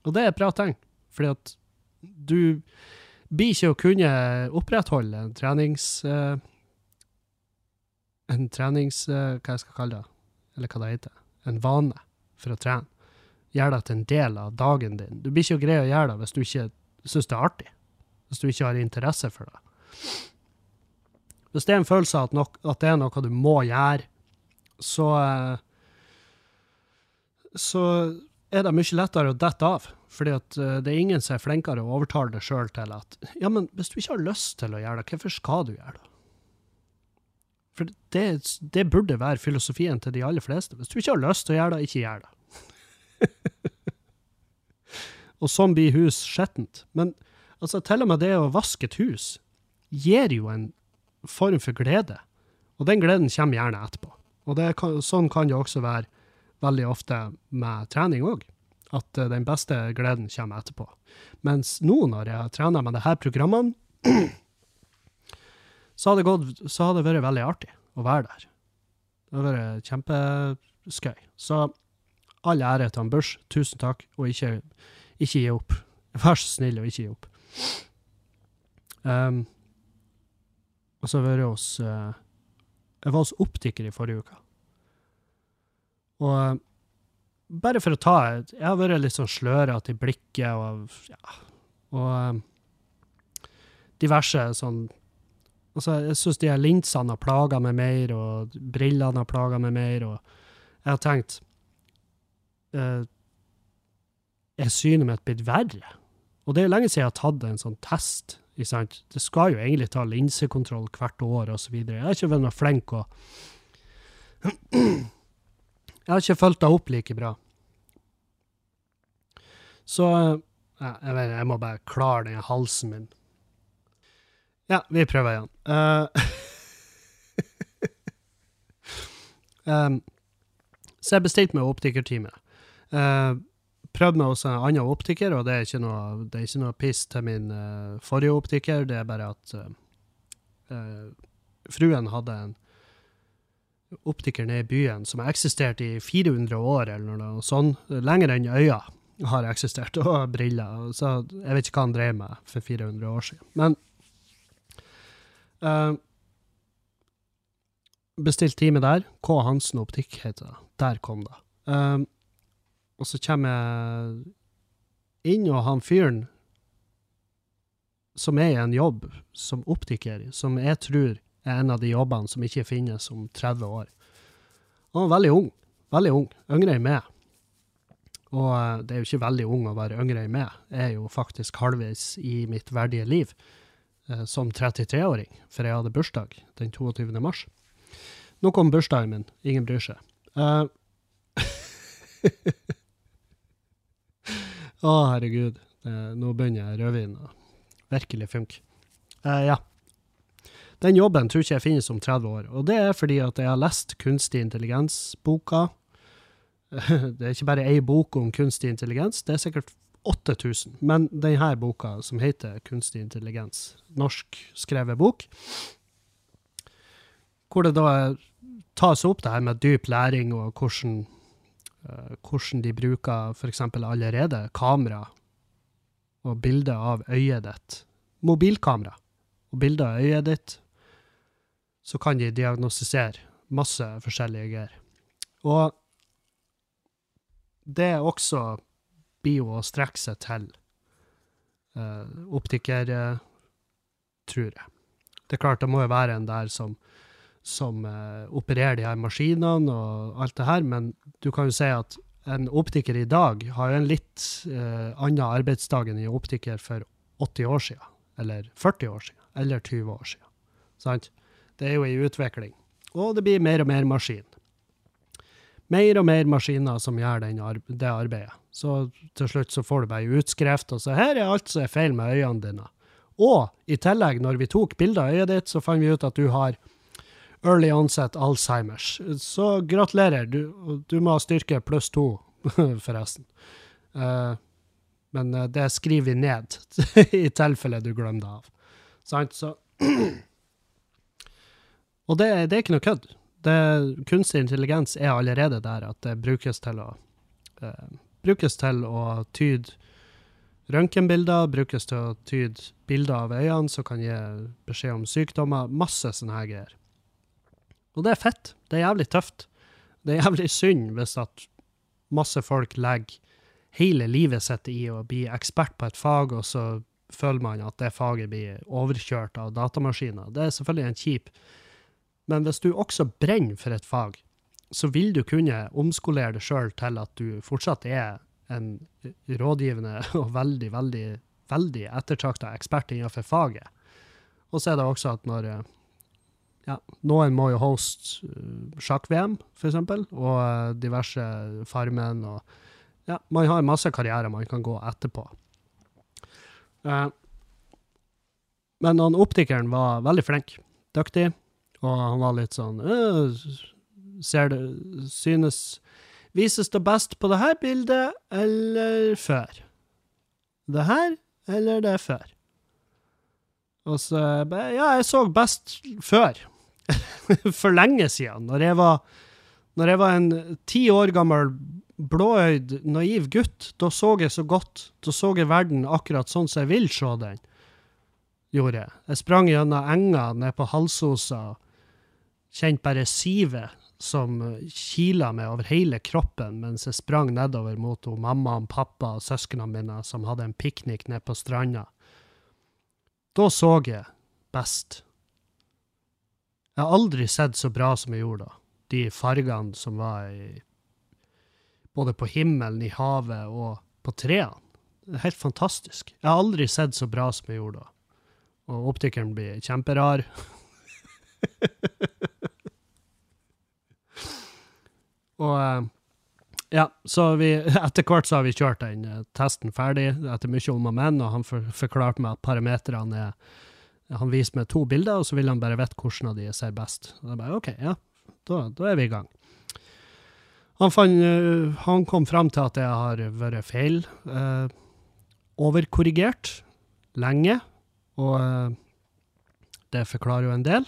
Og det er et bra tegn, fordi at du blir ikke å kunne opprettholde en trenings... en trenings... hva jeg skal kalle det? Eller hva det heter. En vane for å trene. Gjør det til en del av dagen din. Du blir ikke grei å gjøre det hvis du ikke syns det er artig. Hvis du ikke har interesse for det. Hvis det er en følelse av at, nok, at det er noe du må gjøre, så eh, Så er det mye lettere å dette av. Fordi at eh, det er ingen som er flinkere å overtale deg sjøl til at ja, men hvis du ikke har lyst til å gjøre det, hvorfor skal du gjøre det? For det, det burde være filosofien til de aller fleste. Hvis du ikke har lyst til å gjøre det, ikke gjør det. [laughs] og sånn blir hus skjettent. Men altså, til og med det å vaske et hus gir jo en form for glede. Og den gleden kommer gjerne etterpå. Og kan, sånn kan det også være veldig ofte med trening òg. At eh, den beste gleden kommer etterpå. Mens nå, når jeg trener med disse programmene, [clears throat] så hadde, det, gått, så hadde det vært veldig artig å være der. Det hadde vært kjempeskøy. Så all ære til Bush. Tusen takk, og ikke, ikke gi opp. [laughs] Vær så snill og ikke gi opp. Um, og så har jeg vært hos eh, Jeg var hos optiker i forrige uke. Og eh, bare for å ta Jeg har vært litt sånn slørete i blikket og ja, og eh, diverse sånn Altså, jeg syns de her linsene har plaga meg mer, og brillene har plaga meg mer, og jeg har tenkt eh, Er synet mitt blitt verre? Og det er lenge siden jeg har tatt en sånn test. Sant? Det skal jo egentlig ta linsekontroll hvert år, og videre. Jeg har ikke vært noe flink å Jeg har ikke fulgt det opp like bra. Så ja, jeg, vet, jeg må bare klare den halsen min. Ja, vi prøver igjen. Uh, um, [laughs] så jeg bestilte meg optikertime. Uh, prøvde meg hos en annen optiker, og det er ikke noe, er ikke noe piss til min uh, forrige optiker. Det er bare at uh, eh, fruen hadde en optiker nede i byen som har eksistert i 400 år, eller noe sånt. Lenger enn øya har eksistert, og briller. Så jeg vet ikke hva han drev med for 400 år siden. Men eh, Bestilt time der. K. Hansen optikk heter det. Der kom det. Uh, og så kommer jeg inn, og han fyren som er i en jobb som optiker, som jeg tror er en av de jobbene som ikke finnes om 30 år. Han var veldig ung. Veldig ung. Yngre enn meg. Og eh, det er jo ikke veldig ung å være yngre enn meg. Jeg er jo faktisk halvveis i mitt verdige liv som 33-åring, for jeg hadde bursdag den 22. mars. Nå kom bursdagen min. Ingen bryr seg. Uh, [laughs] Å, herregud. Eh, nå begynner rødvinen å virkelig funke. Eh, ja. Den jobben tror ikke jeg finnes om 30 år, og det er fordi at jeg har lest kunstig intelligens-boka. [laughs] Det er ikke bare ei bok om kunstig intelligens, det er sikkert 8000. Men denne boka, som heter Kunstig intelligens, norsk skrevet bok, hvor det da tas opp det her med dyp læring og hvordan Uh, hvordan de bruker f.eks. allerede kamera og bilder av øyet ditt. Mobilkamera og bilder av øyet ditt. Så kan de diagnostisere masse forskjellige greier. Og det er også blir jo å strekke seg til uh, optiker, uh, tror jeg. Det er klart, det må jo være en der som som uh, opererer de her maskinene og alt det her, men du kan jo si at en optiker i dag har jo en litt uh, annen arbeidsdag enn en optiker for 80 år siden, eller 40 år siden, eller 20 år siden. Sant? Det er jo i utvikling. Og det blir mer og mer maskin. Mer og mer maskiner som gjør ar det arbeidet. Så til slutt så får du bare utskrift, og så her er alt som er feil med øynene dine. Og i tillegg, når vi tok bilder av øyet ditt, så fant vi ut at du har early onset Alzheimers. Så gratulerer. Du, du må ha styrke pluss to, [laughs] forresten. Uh, men uh, det skriver vi ned, [laughs] i tilfelle du glemmer det av. Sant? Så [clears throat] Og det, det, er ikke noe kødd. Det, kunstig intelligens er allerede der at det brukes til å eh, brukes til å tyde røntgenbilder, brukes til å tyde bilder av øynene som kan gi beskjed om sykdommer. Masse sånne her greier. Og det er fett. Det er jævlig tøft. Det er jævlig synd hvis at masse folk legger hele livet sitt i å bli ekspert på et fag, og så føler man at det faget blir overkjørt av datamaskiner. Det er selvfølgelig en kjip. Men hvis du også brenner for et fag, så vil du kunne omskolere deg sjøl til at du fortsatt er en rådgivende og veldig, veldig, veldig ettertrakta ekspert innenfor faget. Og så er det også at når ja, noen må jo hoste uh, sjakk-VM, eksempel, og uh, diverse Farmen og Ja, man har masse karrierer man kan gå etterpå. Uh, men han optikeren var veldig flink, dyktig, og han var litt sånn «Øh, Ser det Synes Vises det best på det her bildet eller før? Det her eller det før? Og så Ja, jeg så best før. [laughs] For lenge siden. Når jeg var, når jeg var en ti år gammel blåøyd, naiv gutt, da så jeg så godt. Da så jeg verden akkurat sånn som jeg vil se den. Gjorde jeg. Jeg sprang gjennom enga ned på Halsosa. Kjente bare sivet som kila meg over hele kroppen mens jeg sprang nedover mot hun, mamma og pappa og søsknene mine som hadde en piknik nede på stranda. Da så jeg best. Jeg har aldri sett så bra som jeg gjorde da. De fargene som var i Både på himmelen, i havet og på trærne. Helt fantastisk. Jeg har aldri sett så bra som jeg gjorde da. Og optikeren blir kjemperar. [laughs] og eh, ja, så vi, [laughs] etter hvert så har vi kjørt den eh, testen ferdig, etter mye om og men, og han for, forklarte meg at parametrene er Han viste meg to bilder, og så ville han bare vite hvilken av de ser best. Og jeg bare OK, ja, da, da er vi i gang. Han, fant, eh, han kom fram til at jeg har vært feil. Eh, overkorrigert lenge, og eh, det forklarer jo en del.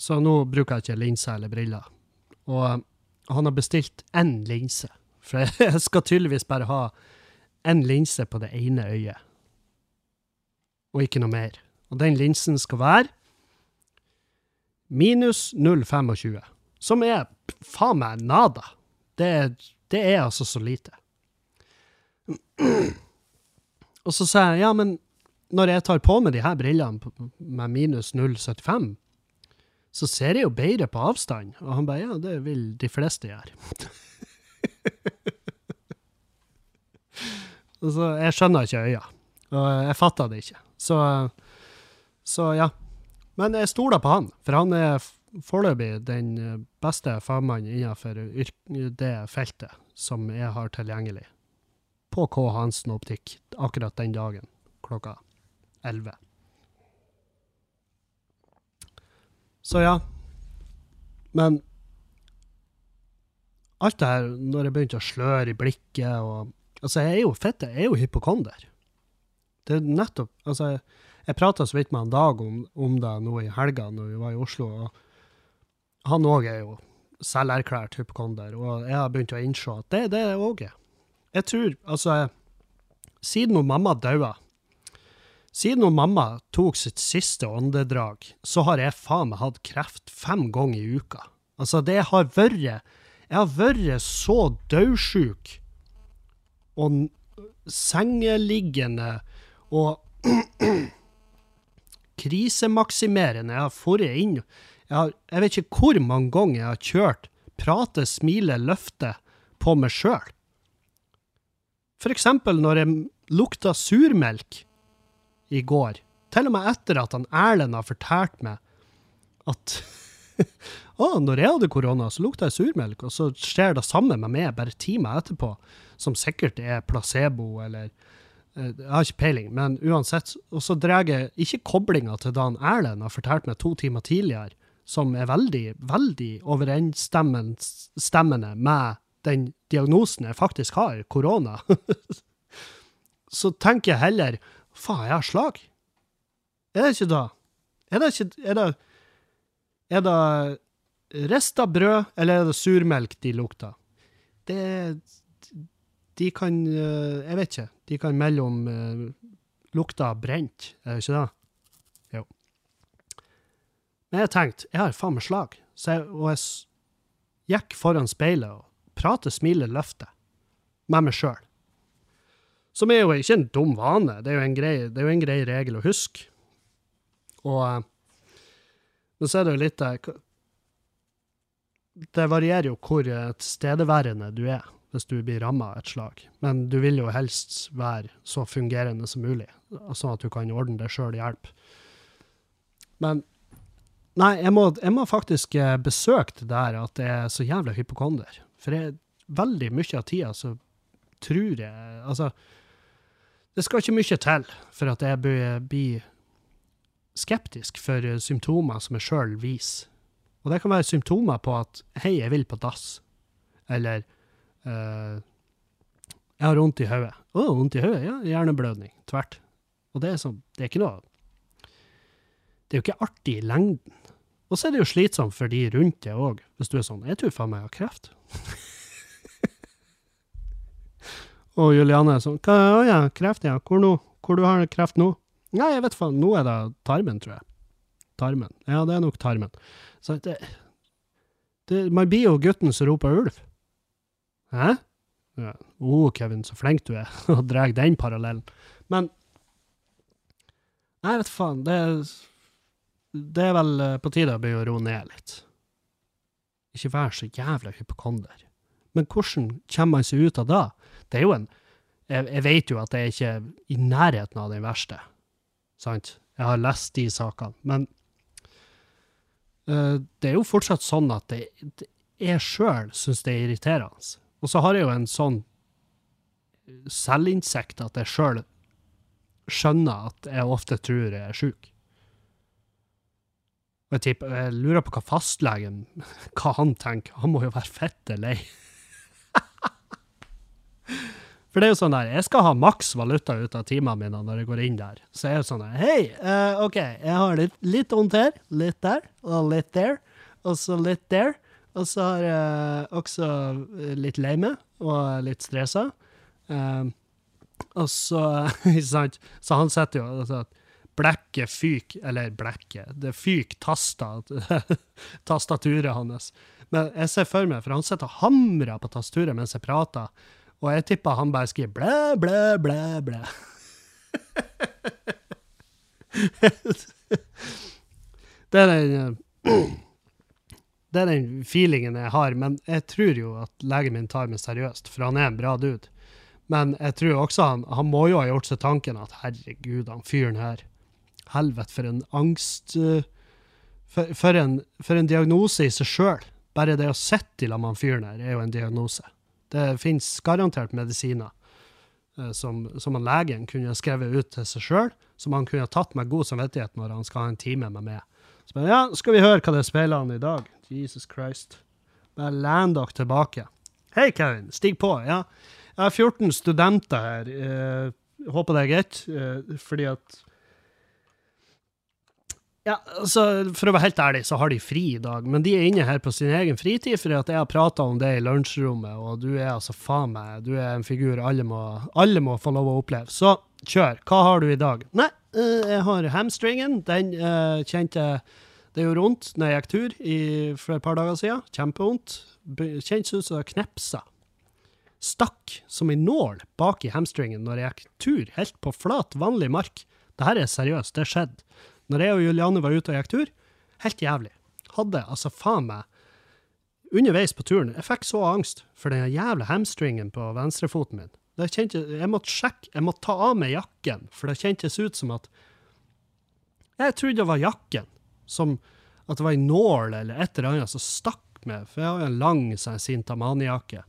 Så nå bruker jeg ikke linser eller briller. Og han har bestilt én linse, for jeg skal tydeligvis bare ha én linse på det ene øyet. Og ikke noe mer. Og den linsen skal være minus 0,25, som er faen meg nada. Det, det er altså så lite. Og så sa jeg, ja, men når jeg tar på meg de her brillene med minus 0,75, så ser jeg jo bedre på avstand. Og han bare, ja, det vil de fleste gjøre. [laughs] Og så, jeg skjønner ikke øya, og jeg fatter det ikke. Så, så ja. Men jeg stoler på han, for han er foreløpig den beste fagmannen innenfor det feltet som jeg har tilgjengelig. På K. Hansen optikk akkurat den dagen klokka 11. Så ja. Men alt det her, når jeg begynte å sløre i blikket og Altså, jeg er jo fett, jeg er jo hypokonder. Det er nettopp Altså, jeg, jeg prata så vidt med han Dag om, om det nå i helga når vi var i Oslo, og han òg er jo selverklært hypokonder, og jeg har begynt å innse at det er det jeg òg er. Jeg tror, altså Siden hun mamma daua, siden hun mamma tok sitt siste åndedrag, så har jeg faen meg hatt kreft fem ganger i uka. Altså, det har vært Jeg har vært så daudsjuk og sengeliggende og [clears throat] krisemaksimerende. Jeg har forret inn jeg, har, jeg vet ikke hvor mange ganger jeg har kjørt prate, smile, løfte på meg sjøl. For eksempel når jeg lukta surmelk i går. Til og med etter at han Erlend har fortalt meg at [laughs] å, når jeg hadde korona, så lukta jeg surmelk, og så skjer det samme med meg bare timer etterpå, som sikkert er placebo eller eh, Jeg har ikke peiling, men uansett. Og så drar jeg ikke koblinga til Dan Erlend har fortalt meg to timer tidligere, som er veldig, veldig overensstemmende med den diagnosen jeg faktisk har, korona. [laughs] så tenker jeg heller faen, jeg har slag. Er det ikke da? Er det ikke Er det, er det rista brød, eller er det surmelk de lukter? Det De kan eh, Jeg vet ikke. De kan melde om uh, lukta brent, er det ikke det? Jo. Men jeg tenkte, jeg har faen meg slag, jeg, og jeg gikk foran speilet og prater, smiler, løfter med meg sjøl. Som er jo ikke en dum vane, det er jo en grei, jo en grei regel å huske. Og eh, Men så er det jo litt eh, Det varierer jo hvor eh, tilstedeværende du er hvis du blir ramma av et slag. Men du vil jo helst være så fungerende som mulig, sånn at du kan ordne det sjøl hjelp. Men Nei, jeg må, jeg må faktisk eh, besøke det der at det er så jævla hypokonder. For jeg, veldig mye av tida så tror jeg Altså, det skal ikke mye til for at jeg bli skeptisk for symptomer som jeg sjøl viser. Og det kan være symptomer på at 'hei, jeg vil på dass', eller uh, 'jeg har vondt i hodet'. 'Å, vondt i hodet'? Ja, hjerneblødning. Tvert. Og det er sånn, det er ikke noe Det er jo ikke artig i lengden. Og så er det jo slitsomt for de rundt deg òg, hvis du er sånn 'jeg tror faen meg jeg har kreft'. [laughs] Og Juliane er sånn å ja, kreft, ja. Hvor nå? Hvor du har kreft nå?' Nei, jeg vet faen. Nå er det tarmen, tror jeg. Tarmen. Ja, det er nok tarmen. Så det, det Man blir jo gutten som roper ulv. Hæ? Ja. Å, Kevin, så flink du er, [laughs] å dra den parallellen. Men jeg vet faen. Det, det er vel eh, på tide å begynne å roe ned litt. Ikke vær så jævla hypokonder. Men hvordan kommer man seg ut av det? Det er jo en Jeg, jeg vet jo at det er ikke i nærheten av den verste, sant? Jeg har lest de sakene. Men uh, det er jo fortsatt sånn at det, det, jeg sjøl syns det er irriterende. Og så har jeg jo en sånn selvinnsikt at jeg sjøl skjønner at jeg ofte tror jeg er sjuk. Jeg, jeg lurer på hva fastlegen [laughs] hva han tenker. Han må jo være fette lei. For det er jo sånn der, jeg skal ha maks valuta ut av timene mine når jeg går inn der. Så jeg er jo sånn der, hei, uh, ok, jeg har litt, litt vondt her, litt der, og litt der, og så litt der. Og så har jeg også litt lei meg, og litt stressa. Um, og så, [laughs] ikke sant, så han setter jo altså, at blekket fyk, eller blekket, det fyker tasta, [laughs] tastaturet hans. Men jeg ser for meg, for han sitter og hamrer på tastaturet mens jeg prater, og jeg tippa han bare skriver blæ, blæ, blæ, blæ. [laughs] det er den eh, det er den feelingen jeg har, men jeg tror jo at legen min tar meg seriøst, for han er en bra dude. Men jeg tror også han, han må jo ha gjort seg tanken at herregud, han fyren her, helvete for en angst, eh, for, for, en, for en diagnose i seg sjøl. Bare det å sitte i lag med han fyren her, er jo en diagnose. Det finnes garantert medisiner eh, som, som legen kunne skrevet ut til seg sjøl, som han kunne tatt med god samvittighet når han skal ha en time med meg. Så bare, ja, skal vi høre hva det speiler han i dag? Jesus Christ. Bare len dere tilbake. Hei, Kevin. Stig på. Ja, jeg har 14 studenter her. Eh, håper det er greit, eh, fordi at ja, altså, For å være helt ærlig, så har de fri i dag, men de er inne her på sin egen fritid, fordi jeg har prata om det i lunsjrommet, og du er altså faen meg Du er en figur alle må, alle må få lov å oppleve. Så kjør. Hva har du i dag? Nei, eh, jeg har hamstringen. Den uh, kjente Det gjorde vondt når jeg gikk tur i, for et par dager siden. Kjempevondt. Kjentes ut som det knepsa. Stakk som en nål bak i hamstringen når jeg gikk tur, helt på flat, vanlig mark. Det her er seriøst, det skjedde. Når jeg og Juliane var ute og gikk tur, helt jævlig. Hadde altså faen meg Underveis på turen, jeg fikk så angst for den jævla hamstringen på venstrefoten min. Det kjente, jeg måtte sjekke, jeg måtte ta av meg jakken, for det kjentes ut som at Jeg trodde det var jakken, som at det var en nål eller et eller annet som stakk meg, for jeg har jo en lang sånn Sintamani-jakke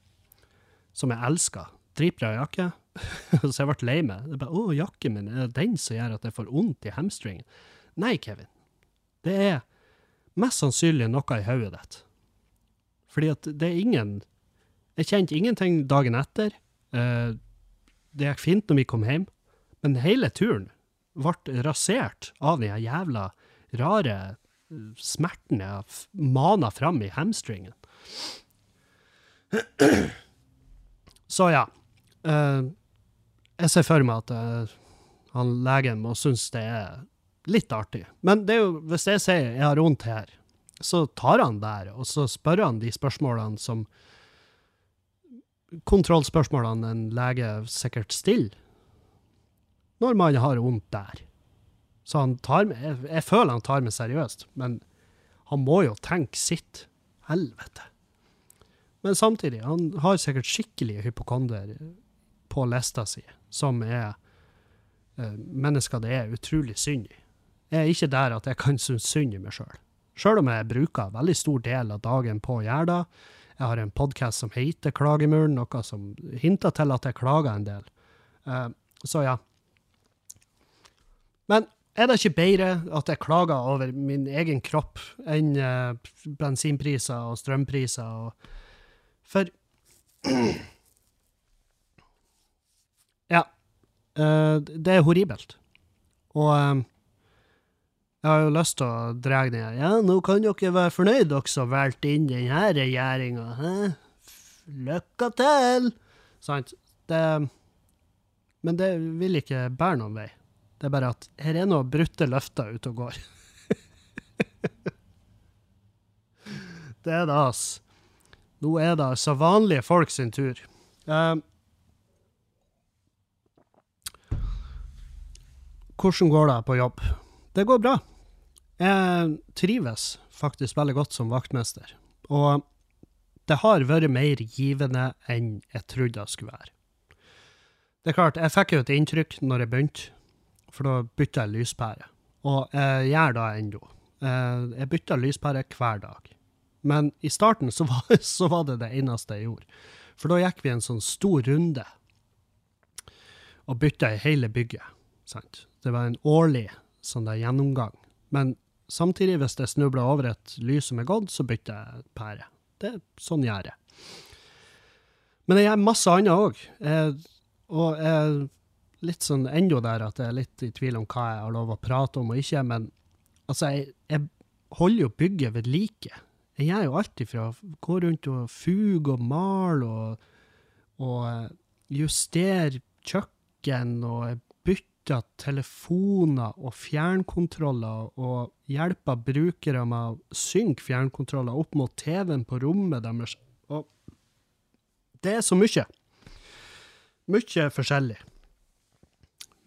som jeg elsker. Dritbra jakke. [laughs] så jeg ble lei meg. Er bare, å, jakken min, er det den som gjør at jeg får vondt i hamstringen? Nei, Kevin. Det er mest sannsynlig noe i hodet ditt. Fordi at det er ingen Jeg kjente ingenting dagen etter. Eh, det gikk fint når vi kom hjem, men hele turen ble rasert av den jævla rare smerten jeg mana fram i hamstringen. [clears throat] Så ja. eh, jeg ser for meg at eh, han legen må synes det er litt artig. Men det er jo, hvis jeg sier jeg har vondt her, så tar han der, og så spør han de spørsmålene som Kontrollspørsmålene en lege sikkert stiller når man har vondt der. Så han tar meg, jeg, jeg føler han tar meg seriøst, men han må jo tenke sitt. Helvete. Men samtidig, han har sikkert skikkelige hypokonder på lista si, som er eh, mennesker det er utrolig synd i. Jeg er ikke der at jeg kan synes synd i meg sjøl. Sjøl om jeg bruker veldig stor del av dagen på det. Jeg har en podkast som heter Klagemuren, noe som hinter til at jeg klager en del. Uh, så ja. Men er det ikke bedre at jeg klager over min egen kropp enn uh, bensinpriser og strømpriser? Og For [clears throat] Ja. Uh, det er horribelt. Og jeg har jo lyst til å dra den her. Ja, nå kan dere være fornøyd, dere som valgte inn denne regjeringa. Lykke til! Sant? Det Men det vil ikke bære noen vei. Det er bare at her er noen brutte løfter ute og går. [laughs] det er det, ass. Nå er det altså vanlige folk sin tur. Um, hvordan går det på jobb? Det går bra. Jeg trives faktisk veldig godt som vaktmester. Og det har vært mer givende enn jeg trodde det skulle være. Det er klart, jeg fikk jo et inntrykk når jeg begynte, for da bytta jeg lyspære. Og jeg gjør det ennå. Eh, Jeg bytter lyspære hver dag. Men i starten så var, [laughs] så var det det eneste jeg gjorde. For da gikk vi en sånn stor runde og bytta i hele bygget. Sant? Det var en årlig sånn der gjennomgang. Men samtidig, hvis jeg snubler over et lys som er gått, så bytter jeg pære. Det, er sånn gjør jeg. Men jeg gjør masse annet òg. Og jeg er litt sånn ennå der at jeg er litt i tvil om hva jeg har lov å prate om og ikke. Men altså, jeg, jeg holder jo bygget ved like. Jeg gjør jo alt ifra å gå rundt og fuge og male og, og justere kjøkken og jeg bytter telefoner og fjernkontroller og hjelper brukere med å synke fjernkontroller opp mot TV-en på rommet deres. Og det er så mye. Mye forskjellig.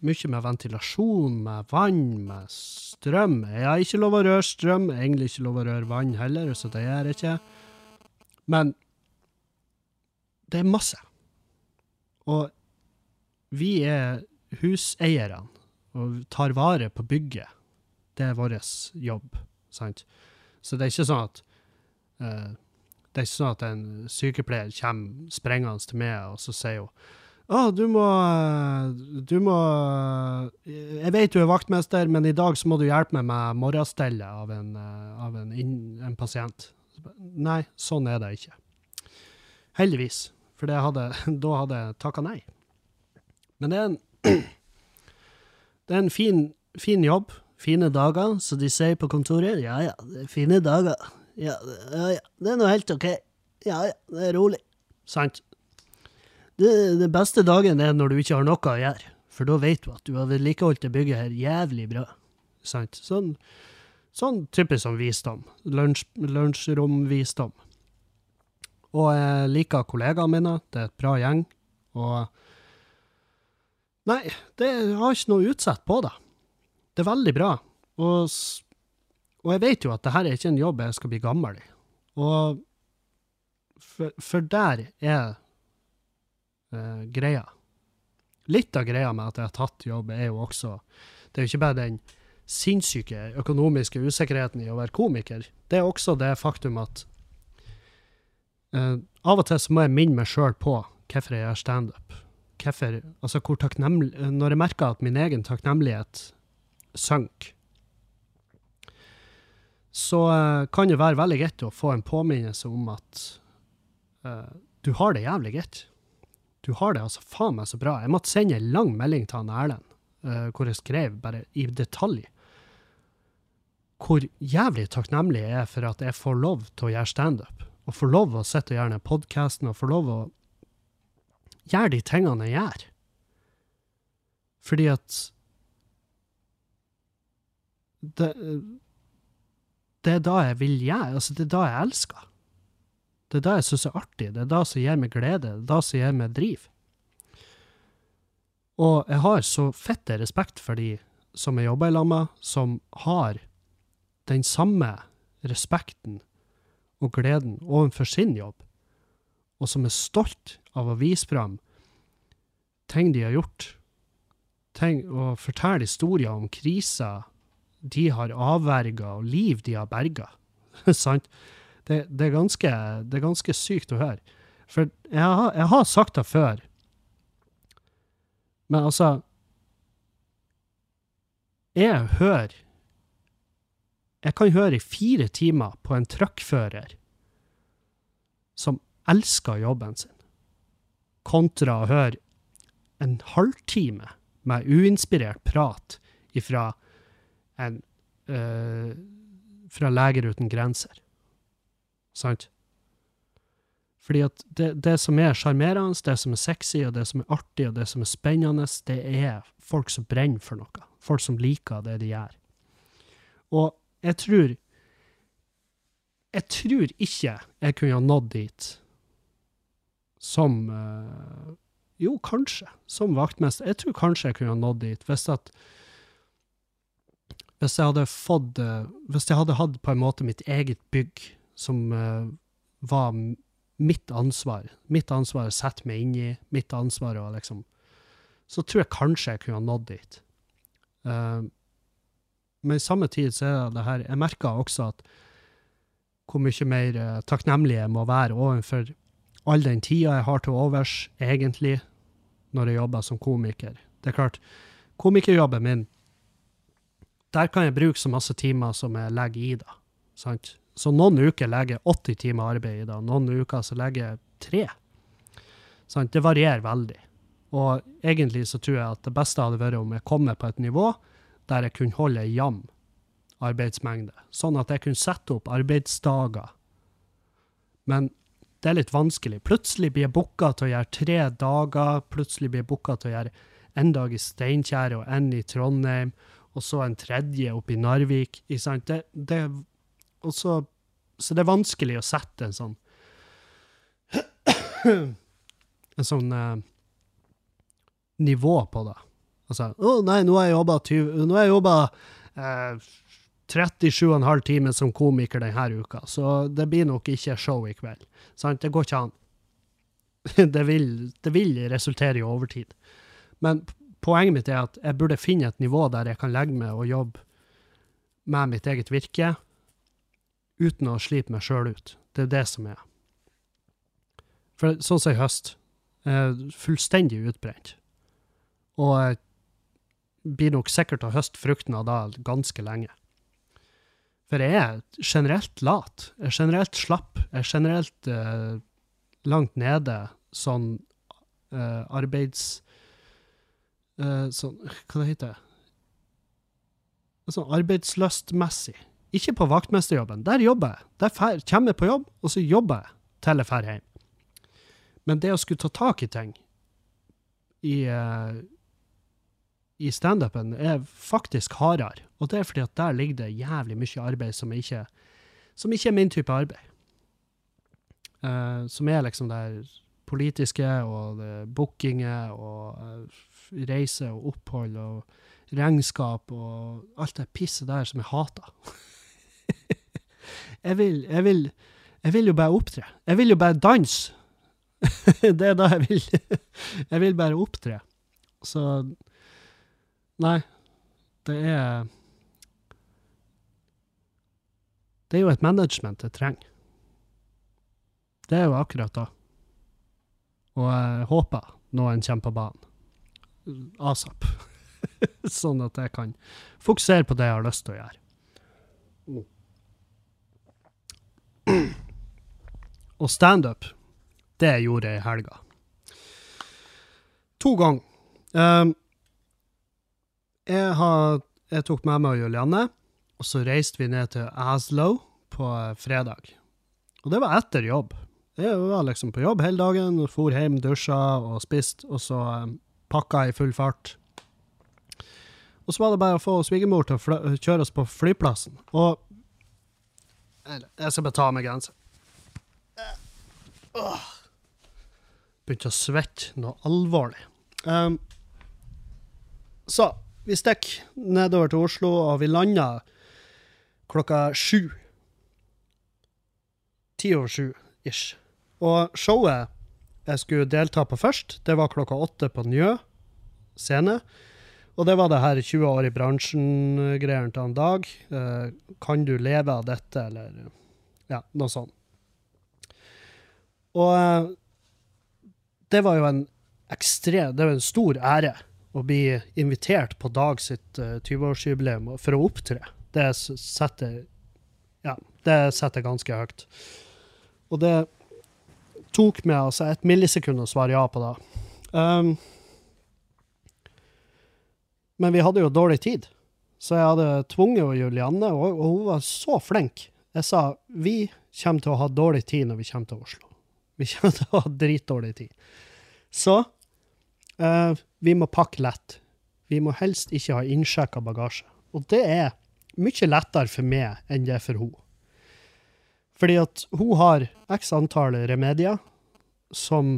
Mye med ventilasjon, med vann, med strøm. Jeg har ikke lov å røre strøm, egentlig ikke lov å røre vann heller, så det gjør jeg ikke. Men det er masse. Og vi er huseierne og tar vare på bygget. Det er vår jobb, sant? Så det er ikke sånn at uh, det er ikke sånn at en sykepleier kommer sprengende til meg og så sier hun å, du må Du må Jeg vet du er vaktmester, men i dag så må du hjelpe meg med morgenstellet av en, eh, av en, en pasient. Nei, sånn er det ikke. Heldigvis. For hadde, [laughs] da hadde jeg takka nei. Men det er en Det er en fin, fin jobb. Fine dager, så de sier på kontoret. Ja ja, det er fine dager. Ja, ja, ja. Det er nå helt OK. Ja ja, det er rolig. Sant. Det, beste dagen er når du ikke har noe å gjøre, for da vet du at du har vedlikeholdt det bygget her jævlig bra. Sant? Sånn, sånn typisk som visdom. Lunsj, lunsjromvisdom. Og jeg liker kollegaene mine, det er et bra gjeng, og Nei, det har ikke noe utsett på det. Det er veldig bra. Og, og jeg vet jo at det her er ikke en jobb jeg skal bli gammel i. Og for, for der er eh, greia. Litt av greia med at jeg har tatt jobb, er jo også Det er jo ikke bare den sinnssyke økonomiske usikkerheten i å være komiker. Det er også det faktum at eh, av og til så må jeg minne meg sjøl på hvorfor jeg gjør standup. Hvorfor Altså hvor takknemlig Når jeg merker at min egen takknemlighet sank, så eh, kan det være veldig greit å få en påminnelse om at uh, du har det jævlig greit. Du har det altså faen meg så bra. Jeg måtte sende en lang melding til han Erlend, uh, hvor jeg skrev bare i detalj hvor jævlig takknemlig jeg er for at jeg får lov til å gjøre standup. Og får lov å sitte og gjøre den podkasten, og får lov å gjøre de tingene jeg gjør. Fordi at det, det er da jeg vil gjøre. Altså, det er da jeg elsker. Det er da jeg syns er artig. Det er da som gir meg glede. Det er da som gir meg driv. Og jeg har så fette respekt for de som jeg jobber i lag med, som har den samme respekten og gleden overfor sin jobb, og som er stolt av å vise fram ting de har gjort, ting, og fortelle historier om kriser de har avverga, og liv de har berga. [laughs] Sant? Det, det, er ganske, det er ganske sykt å høre. For jeg har, jeg har sagt det før, men altså Jeg hører Jeg kan høre i fire timer på en truckfører som elsker jobben sin, kontra å høre en halvtime med uinspirert prat ifra en uh, fra Leger uten grenser. Sant? Fordi at det, det som er sjarmerende, det som er sexy, og det som er artig, og det som er spennende, det er folk som brenner for noe. Folk som liker det de gjør. Og jeg tror Jeg tror ikke jeg kunne ha nådd dit som uh, Jo, kanskje. Som vaktmester. Jeg tror kanskje jeg kunne ha nådd dit hvis at hvis jeg hadde fått uh, Hvis jeg hadde hatt på en måte mitt eget bygg som uh, var mitt ansvar, mitt ansvar å sette meg inn i, mitt ansvar å liksom Så tror jeg kanskje jeg kunne ha nådd dit. Uh, men i samme tid så er det her Jeg merker også at hvor mye mer uh, takknemlig jeg må være overfor all den tida jeg har til overs, egentlig, når jeg jobber som komiker. Det er klart, komikerjobben min, der kan jeg bruke så masse timer som jeg legger i det. Sant? Så noen uker legger jeg 80 timer arbeid i det, noen uker så legger jeg tre. Sant? Det varierer veldig. Og egentlig så tror jeg at det beste hadde vært om jeg kommer på et nivå der jeg kunne holde ei jevn arbeidsmengde, sånn at jeg kunne sette opp arbeidsdager. Men det er litt vanskelig. Plutselig blir jeg booka til å gjøre tre dager, plutselig blir jeg booka til å gjøre en dag i Steinkjer og en i Trondheim, og så en tredje oppe i Narvik. Det, det, så, så det er vanskelig å sette en sånn [clears throat] En sånn eh, nivå på det. Altså Å nei, nå har jeg jobba Nå har jeg jobba uh, 37,5 timer som komiker denne uka, så det blir nok ikke show i kveld. Sant? Det går ikke an. [laughs] Det vil, det vil resultere i overtid. Men poenget mitt er at jeg burde finne et nivå der jeg kan legge meg og jobbe med mitt eget virke uten å slipe meg sjøl ut. Det er det som er. For sånn som i høst, er fullstendig utbrent. Og blir nok sikkert å høste fruktene av det ganske lenge. For jeg er generelt lat. Jeg er generelt slapp. Jeg er generelt uh, langt nede sånn uh, arbeids... Uh, sånn Hva det heter det? Sånn arbeidsløstmessig. Ikke på vaktmesterjobben. Der jobber jeg. Der fer, kommer jeg på jobb, og så jobber jeg til jeg drar hjem. Men det å skulle ta tak i ting i i standupen er faktisk hardere. Og det er fordi at der ligger det jævlig mye arbeid som ikke, som ikke er min type arbeid. Uh, som er liksom det politiske og det bookinget og uh, reise og opphold og regnskap og alt det pisset der som jeg hater. [laughs] jeg, vil, jeg, vil, jeg vil jo bare opptre. Jeg vil jo bare danse. [laughs] det er da jeg vil. [laughs] jeg vil bare opptre. Så Nei, det er Det er jo et management jeg trenger. Det er jo akkurat da. Og jeg håper noen kommer på banen asap. [laughs] sånn at jeg kan fokusere på det jeg har lyst til å gjøre. Og standup, det gjorde jeg i helga. To ganger. Um, jeg, har, jeg tok med meg Julianne, Og så reiste vi ned til Aslo på eh, fredag. Og det var etter jobb. Jeg var liksom på jobb hele dagen, og for hjem, dusja og spiste, og så um, pakka i full fart. Og så var det bare å få svigermor til å kjøre oss på flyplassen. Og Jeg skal bare ta av meg genseren. Begynte å svette noe alvorlig. Um, så vi stikker nedover til Oslo, og vi lander klokka sju. Ti over sju, ish. Og showet jeg skulle delta på først, det var klokka åtte på Njø scene. Og det var det her 20 år i bransjen-greiene til en dag. Eh, kan du leve av dette, eller ja, noe sånt. Og eh, det var jo en ekstrem Det var en stor ære å bli invitert på Dag sitt uh, 20-årsjubileum for å opptre. Det setter Ja, det setter ganske høyt. Og det tok meg altså et millisekund å svare ja på det. Um, men vi hadde jo dårlig tid, så jeg hadde tvunget Julianne, og, og hun var så flink. Jeg sa vi kommer til å ha dårlig tid når vi kommer til Oslo. Vi kommer til å ha dritdårlig tid. Så eh, vi må pakke lett. Vi må helst ikke ha innsjekka bagasje. Og det er mye lettere for meg enn det er for hun. Fordi at hun har x antall remedier som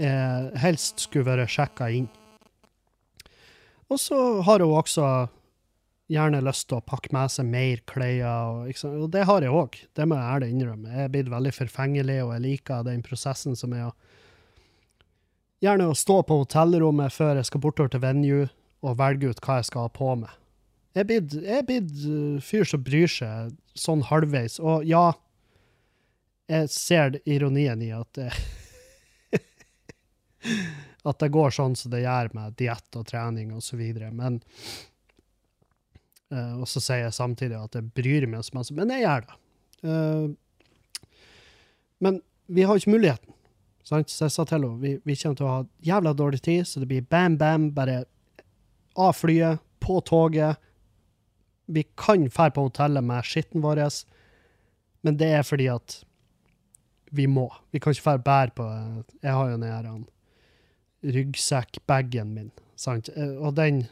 eh, helst skulle vært sjekka inn. Og så har hun også gjerne lyst til å pakke med seg mer klær, og, og det har jeg òg. Det må jeg ærlig innrømme. Jeg er blitt veldig forfengelig, og jeg liker den prosessen som er å Gjerne å stå på hotellrommet før jeg skal bortover til venue, og velge ut hva jeg skal ha på meg. Jeg er blitt- uh, fyr som bryr seg sånn halvveis, og ja, jeg ser ironien i at det [laughs] at det går sånn som det gjør med diett og trening videre, men uh, Og så sier jeg samtidig at jeg bryr meg så masse, men jeg gjør det. Uh, men vi har ikke muligheten. Sant? Så jeg sa til henne vi, vi kommer til å ha jævla dårlig tid, så det blir bam, bam, bare av flyet, på toget. Vi kan dra på hotellet med skitten vår, men det er fordi at vi må. Vi kan ikke dra bære på Jeg har jo den her ryggsekkbagen min, sant? Eh, og den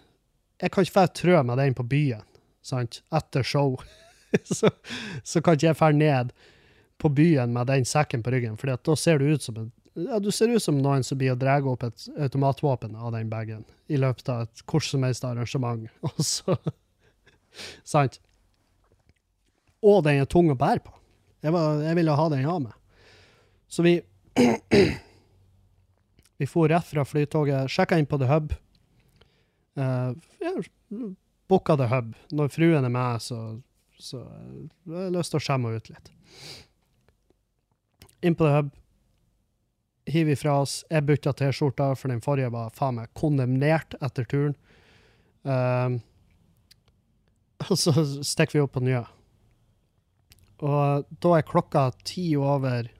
Jeg kan ikke dra trø med den på byen, sant? Etter show. [laughs] så, så kan ikke jeg dra ned på byen med den sekken på ryggen, for da ser du ut som en ja, du ser ut som noen som blir å drar opp et automatvåpen av den bagen i løpet av et hvor som helst arrangement. [laughs] Og så Sant? Og den er tung å bære på. Jeg, var, jeg ville ha den av meg. Så vi [clears throat] Vi for rett fra flytoget, sjekka inn på The Hub. Uh, ja, Booka The Hub. Når fruen er med, så, så eh, jeg har lyst til å skjemme henne ut litt. Inn på The Hub. Hiver ifra oss. Jeg bytta T-skjorta, for den forrige var faen meg kondemnert etter turen. Um, [laughs] og så stikker vi opp på nye. Og da er klokka ti over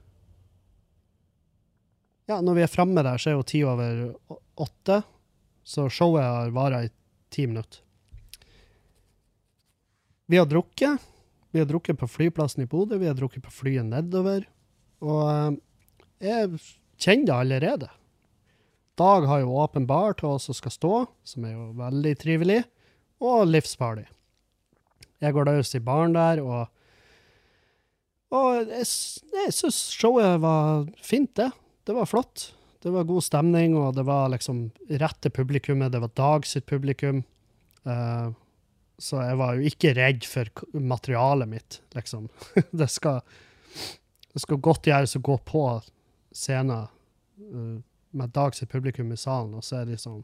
Ja, når vi er framme der, så er jo ti over åtte. Så showet har vara i ti minutter. Vi har drukket. Vi har drukket på flyplassen i Bodø, vi har drukket på flyet nedover. Og eh, jeg kjenner det allerede. Dag har jo åpen bar til oss som skal stå, som er jo veldig trivelig, og livsfarlig. Jeg går løs i baren der, og, og jeg, jeg syns showet var fint, det. Det var flott. Det var god stemning, og det var liksom til publikummet. Det var Dag sitt publikum. Uh, så jeg var jo ikke redd for materialet mitt, liksom. [laughs] det, skal, det skal godt gjøres å gå på scenen eh, med Dag sitt publikum i salen, og så er de sånn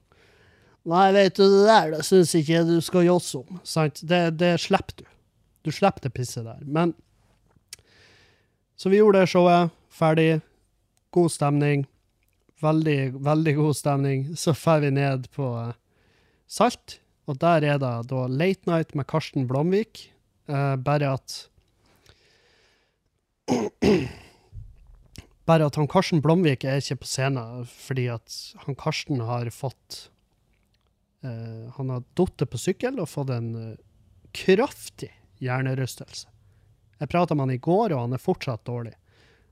Nei, vet du, det der det syns ikke du skal josse om. Sant? Det, det slipper du. Du slipper det pisset der. Men Så vi gjorde det showet. Ferdig. God stemning. Veldig, veldig god stemning. Så drar vi ned på uh, Salt, og der er det da Late Night med Karsten Blomvik. Uh, bare at Bare at han Karsten Blomvik er ikke på scenen fordi at han Karsten har fått uh, Han har datt på sykkel og fått en uh, kraftig hjernerystelse. Jeg prata med han i går, og han er fortsatt dårlig.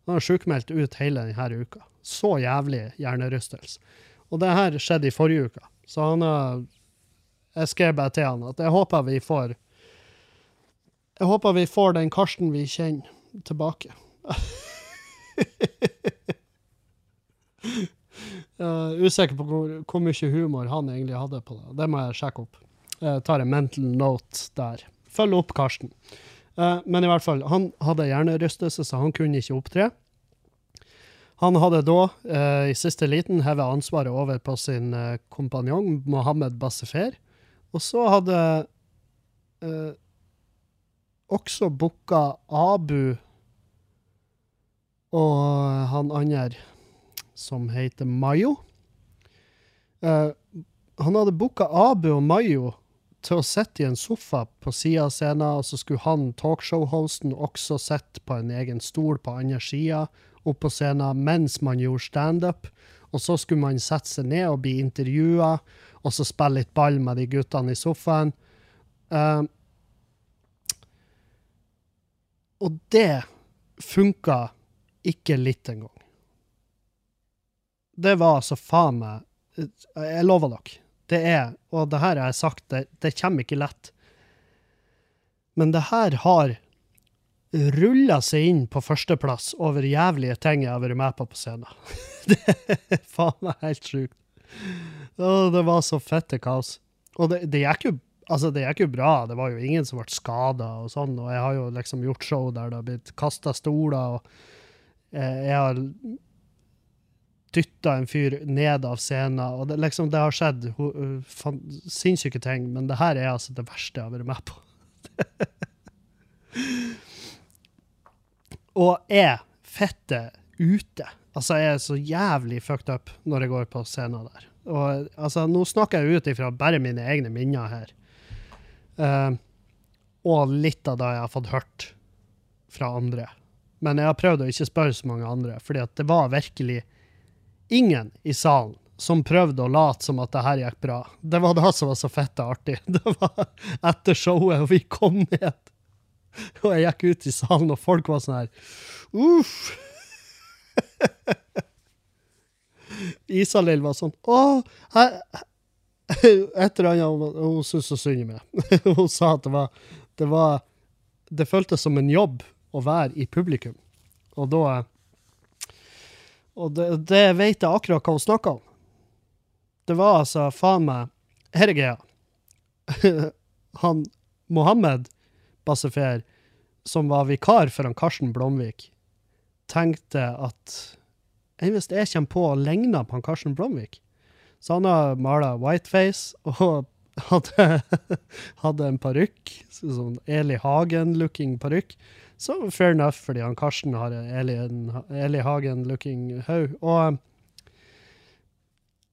Han er sjukmeldt ut hele denne uka. Så jævlig hjernerystelse. Og det her skjedde i forrige uke. Så han har Jeg skrev bare til han at jeg håper vi får Jeg håper vi får den Karsten vi kjenner, tilbake. [laughs] Uh, usikker på hvor, hvor mye humor han egentlig hadde på det. Det må jeg sjekke opp. Jeg tar en mental note der. Følg opp Karsten. Uh, men i hvert fall, han hadde hjernerystelse, så han kunne ikke opptre. Han hadde da, uh, i siste liten, hevet ansvaret over på sin kompanjong Mohammed Bassefer. Og så hadde også booka Abu og han andre som heter Mayo. Uh, han hadde booka Abu og Mayo til å sitte i en sofa på sida av scenen, og så skulle han, talkshow-hosten, også sitte på en egen stol på andre sida på scenen mens man gjorde standup. Og så skulle man sette seg ned og bli intervjua, og så spille litt ball med de guttene i sofaen. Uh, og det funka ikke litt engang. Det var altså faen meg Jeg lover dere. Det er, og det her har jeg sagt, det, det kommer ikke lett. Men det her har rulla seg inn på førsteplass over jævlige ting jeg har vært med på på scenen. [laughs] det er faen meg helt sjukt. Det var så fette kaos. Og det, det gikk jo Altså, det gikk jo bra. Det var jo ingen som ble skada og sånn. Og jeg har jo liksom gjort show der det har blitt kasta stoler, og jeg har dytta en fyr ned av scenen. Og det, liksom, det har skjedd ho- fan, sinnssyke ting, men det her er altså det verste jeg har vært med på. [laughs] og er fette ute. Altså, jeg er så jævlig fucked up når jeg går på scenen der. Og altså, nå snakker jeg ut ifra bare mine egne minner her. Uh, og litt av det jeg har fått hørt fra andre. Men jeg har prøvd å ikke spørre så mange andre, fordi at det var virkelig ingen i salen som prøvde å late som at det her gikk bra. Det var det som var så fette artig. [laughs] Det var etter showet, og vi kom ned. Og jeg gikk ut i salen, og folk var sånn her Uff. [laughs] Isalill var sånn Å, her, et eller annet hun, syntes så synd i [laughs] hun sa at det var, det var Det føltes som en jobb å være i publikum. Og da Og det, det vet jeg akkurat hva hun snakker om. Det var altså faen meg Her er greia. [laughs] Han Mohammed Bassefer, som var vikar for han Karsten Blomvik, tenkte at «Enn hvis jeg kommer på å ligne på han Karsten Blomvik så han har mala whiteface og hadde, [laughs] hadde en parykk, sånn Eli Hagen-looking parykk. Så fair enough, fordi han Karsten har en Eli, Eli Hagen-looking haug. Og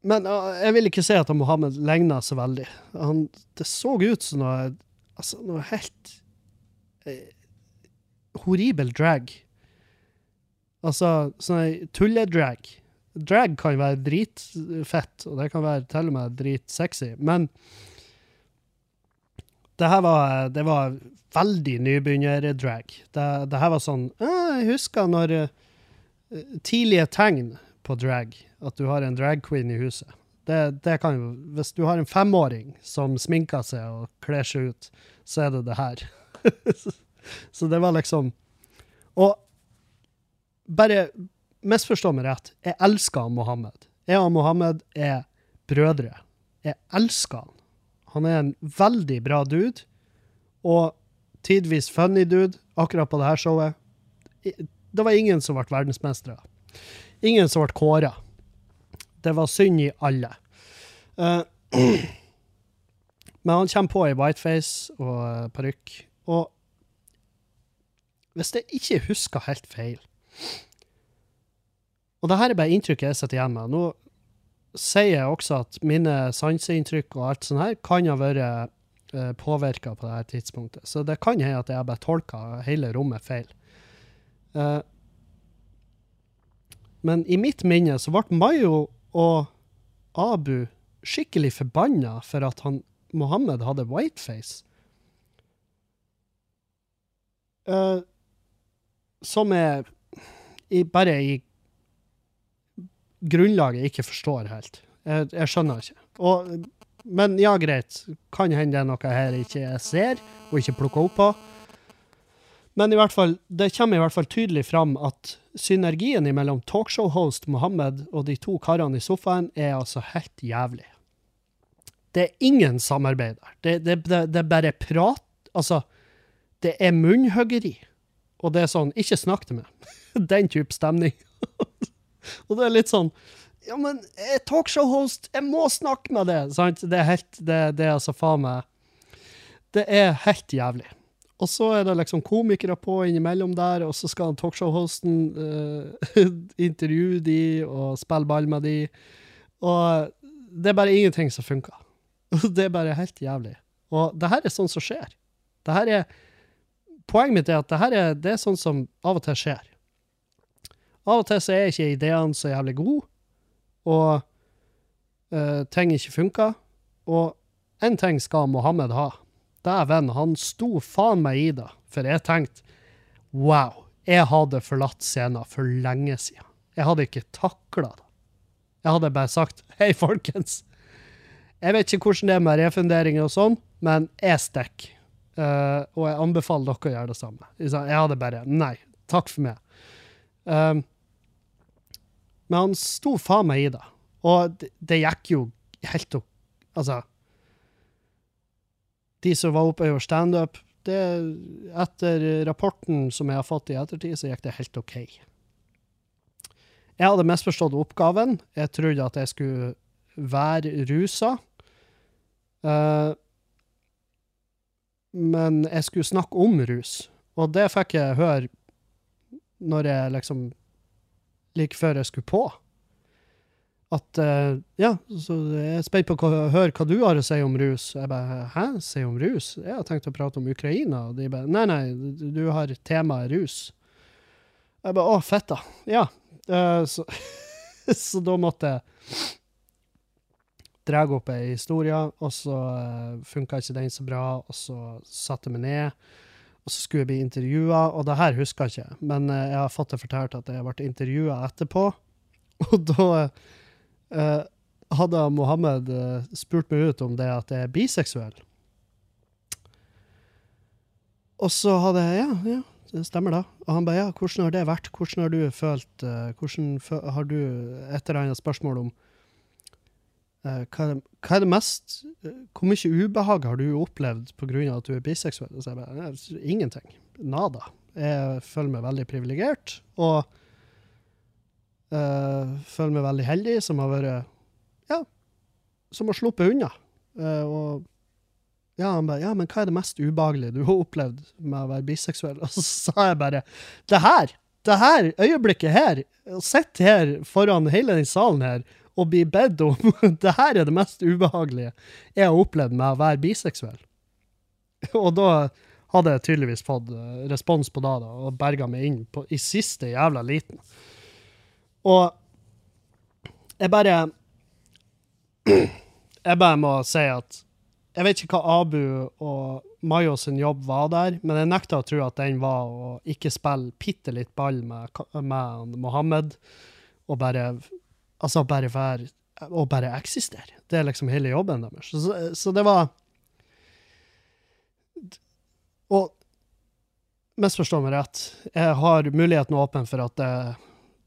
Men jeg vil ikke si at Mohammed ligna så veldig. Han, det så ut som noe, altså, noe helt eh, horribel drag. Altså sånn tulledrag drag kan være dritfett, og det kan være til og med dritsexy, men det her var, det var veldig nybegynner-drag. Det, det her var sånn «Ah, Jeg husker når eh, Tidlige tegn på drag, at du har en drag queen i huset. Det, det kan jo Hvis du har en femåring som sminker seg og kler seg ut, så er det det her. [laughs] så det var liksom Og bare misforstå meg rett, jeg elsker Mohammed. Jeg og Mohammed er brødre. Jeg elsker han. Han er en veldig bra dude, og tidvis funny dude, akkurat på det her showet. Det var ingen som ble verdensmestere. Ingen som ble kåra. Det var synd i alle. Eh, [clears throat] men han kommer på i whiteface og uh, parykk, og hvis jeg ikke husker helt feil og det her er bare inntrykket jeg sitter igjen med. Nå sier jeg også at mine sanseinntrykk og alt sånt her kan ha vært uh, påvirka på det her tidspunktet. Så det kan hende at jeg bare tolka hele rommet feil. Eh, men i mitt minne så ble Mayo og Abu skikkelig forbanna for at han, Mohammed hadde whiteface. Uh, som er i, bare i grunnlaget ikke forstår helt. Jeg, jeg skjønner ikke. Og, men ja, greit. Kan hende det er noe her ikke ser, og ikke plukker opp på. Men i hvert fall, det kommer i hvert fall tydelig fram at synergien mellom talkshow-host Mohammed og de to karene i sofaen er altså helt jævlig. Det er ingen samarbeid der. Det, det, det, det er bare prat. Altså, det er munnhuggeri. Og det er sånn Ikke snakk til meg. [laughs] Den type stemning. [laughs] [laughs] og det er litt sånn Ja, men talkshow-host, jeg må snakke med deg! Sant? Det er helt Det, det er altså faen meg Det er helt jævlig. Og så er det liksom komikere på innimellom der, og så skal talkshow-hosten uh, [laughs] intervjue de og spille ball med de. Og det er bare ingenting som funker. [laughs] Det er bare helt jævlig. Og det her er sånn som skjer. Det her er Poenget mitt er at det her er, det er sånn som av og til skjer. Av og til så er ikke ideene så jævlig gode, og uh, ting ikke funker. Og én ting skal Mohammed ha. Dæven, han sto faen meg i det. For jeg tenkte wow, jeg hadde forlatt scenen for lenge siden. Jeg hadde ikke takla det. Jeg hadde bare sagt hei, folkens. Jeg vet ikke hvordan det er med refunderinger og sånn, men jeg stikker. Uh, og jeg anbefaler dere å gjøre det samme. Jeg hadde bare Nei, takk for meg. Um, men han sto faen meg i det. Og det, det gikk jo helt opp Altså De som var oppe og gjorde standup Etter rapporten som jeg har fått i ettertid, så gikk det helt OK. Jeg hadde misforstått oppgaven. Jeg trodde at jeg skulle være rusa. Uh, men jeg skulle snakke om rus, og det fikk jeg høre når jeg liksom Like før jeg skulle på. At uh, Ja, så jeg er spent på å høre hva du har å si om rus. Jeg bare Hæ, si om rus? Jeg har tenkt å prate om Ukraina. Og de bare Nei, nei, du har temaet rus. Jeg bare Å, fett, da. Ja. Uh, så, [laughs] så da måtte jeg dra opp ei historie, og så uh, funka ikke den så bra, og så satte jeg meg ned. Og så skulle jeg bli intervjua, og det her husker jeg ikke, men uh, jeg har fått det fortalt at jeg ble intervjua etterpå. [laughs] Og da eh, hadde Mohammed uh, spurt meg ut om det at jeg er biseksuell. Og så hadde jeg Ja, ja, det stemmer da. Og han bare ja, hvordan har det vært? Hvordan har du følt Hvordan har du et eller annet spørsmål om hva, er det, hva, er det, mest uh, Hvor mye ubehag har du opplevd pga. at du er biseksuell? Så jeg bare, Ingenting. Nada. Jeg føler meg veldig privilegert, og uh, føler meg veldig heldig som har vært Ja, som har sluppet unna. og ja, han bare Ja, men hva er det mest ubehagelige du har opplevd med å være biseksuell? [laughs] Og så sa jeg bare Det her! Det her øyeblikket her! Å sitte her foran hele den salen her og bli bedt om [laughs] Det her er det mest ubehagelige jeg har opplevd med å være biseksuell. Og da hadde jeg tydeligvis fått eh, respons på det da, og berga meg inn på, i siste jævla liten. Og jeg bare [clears throat] Jeg bare må si at jeg vet ikke hva Abu og Mayo sin jobb var der, men jeg nekter å tro at den var å ikke spille bitte litt ball med, med Mohammed og bare Altså bare være Å bare eksistere. Det er liksom hele jobben deres. Så, så det var Og misforstå meg rett, jeg har muligheten åpen for at det,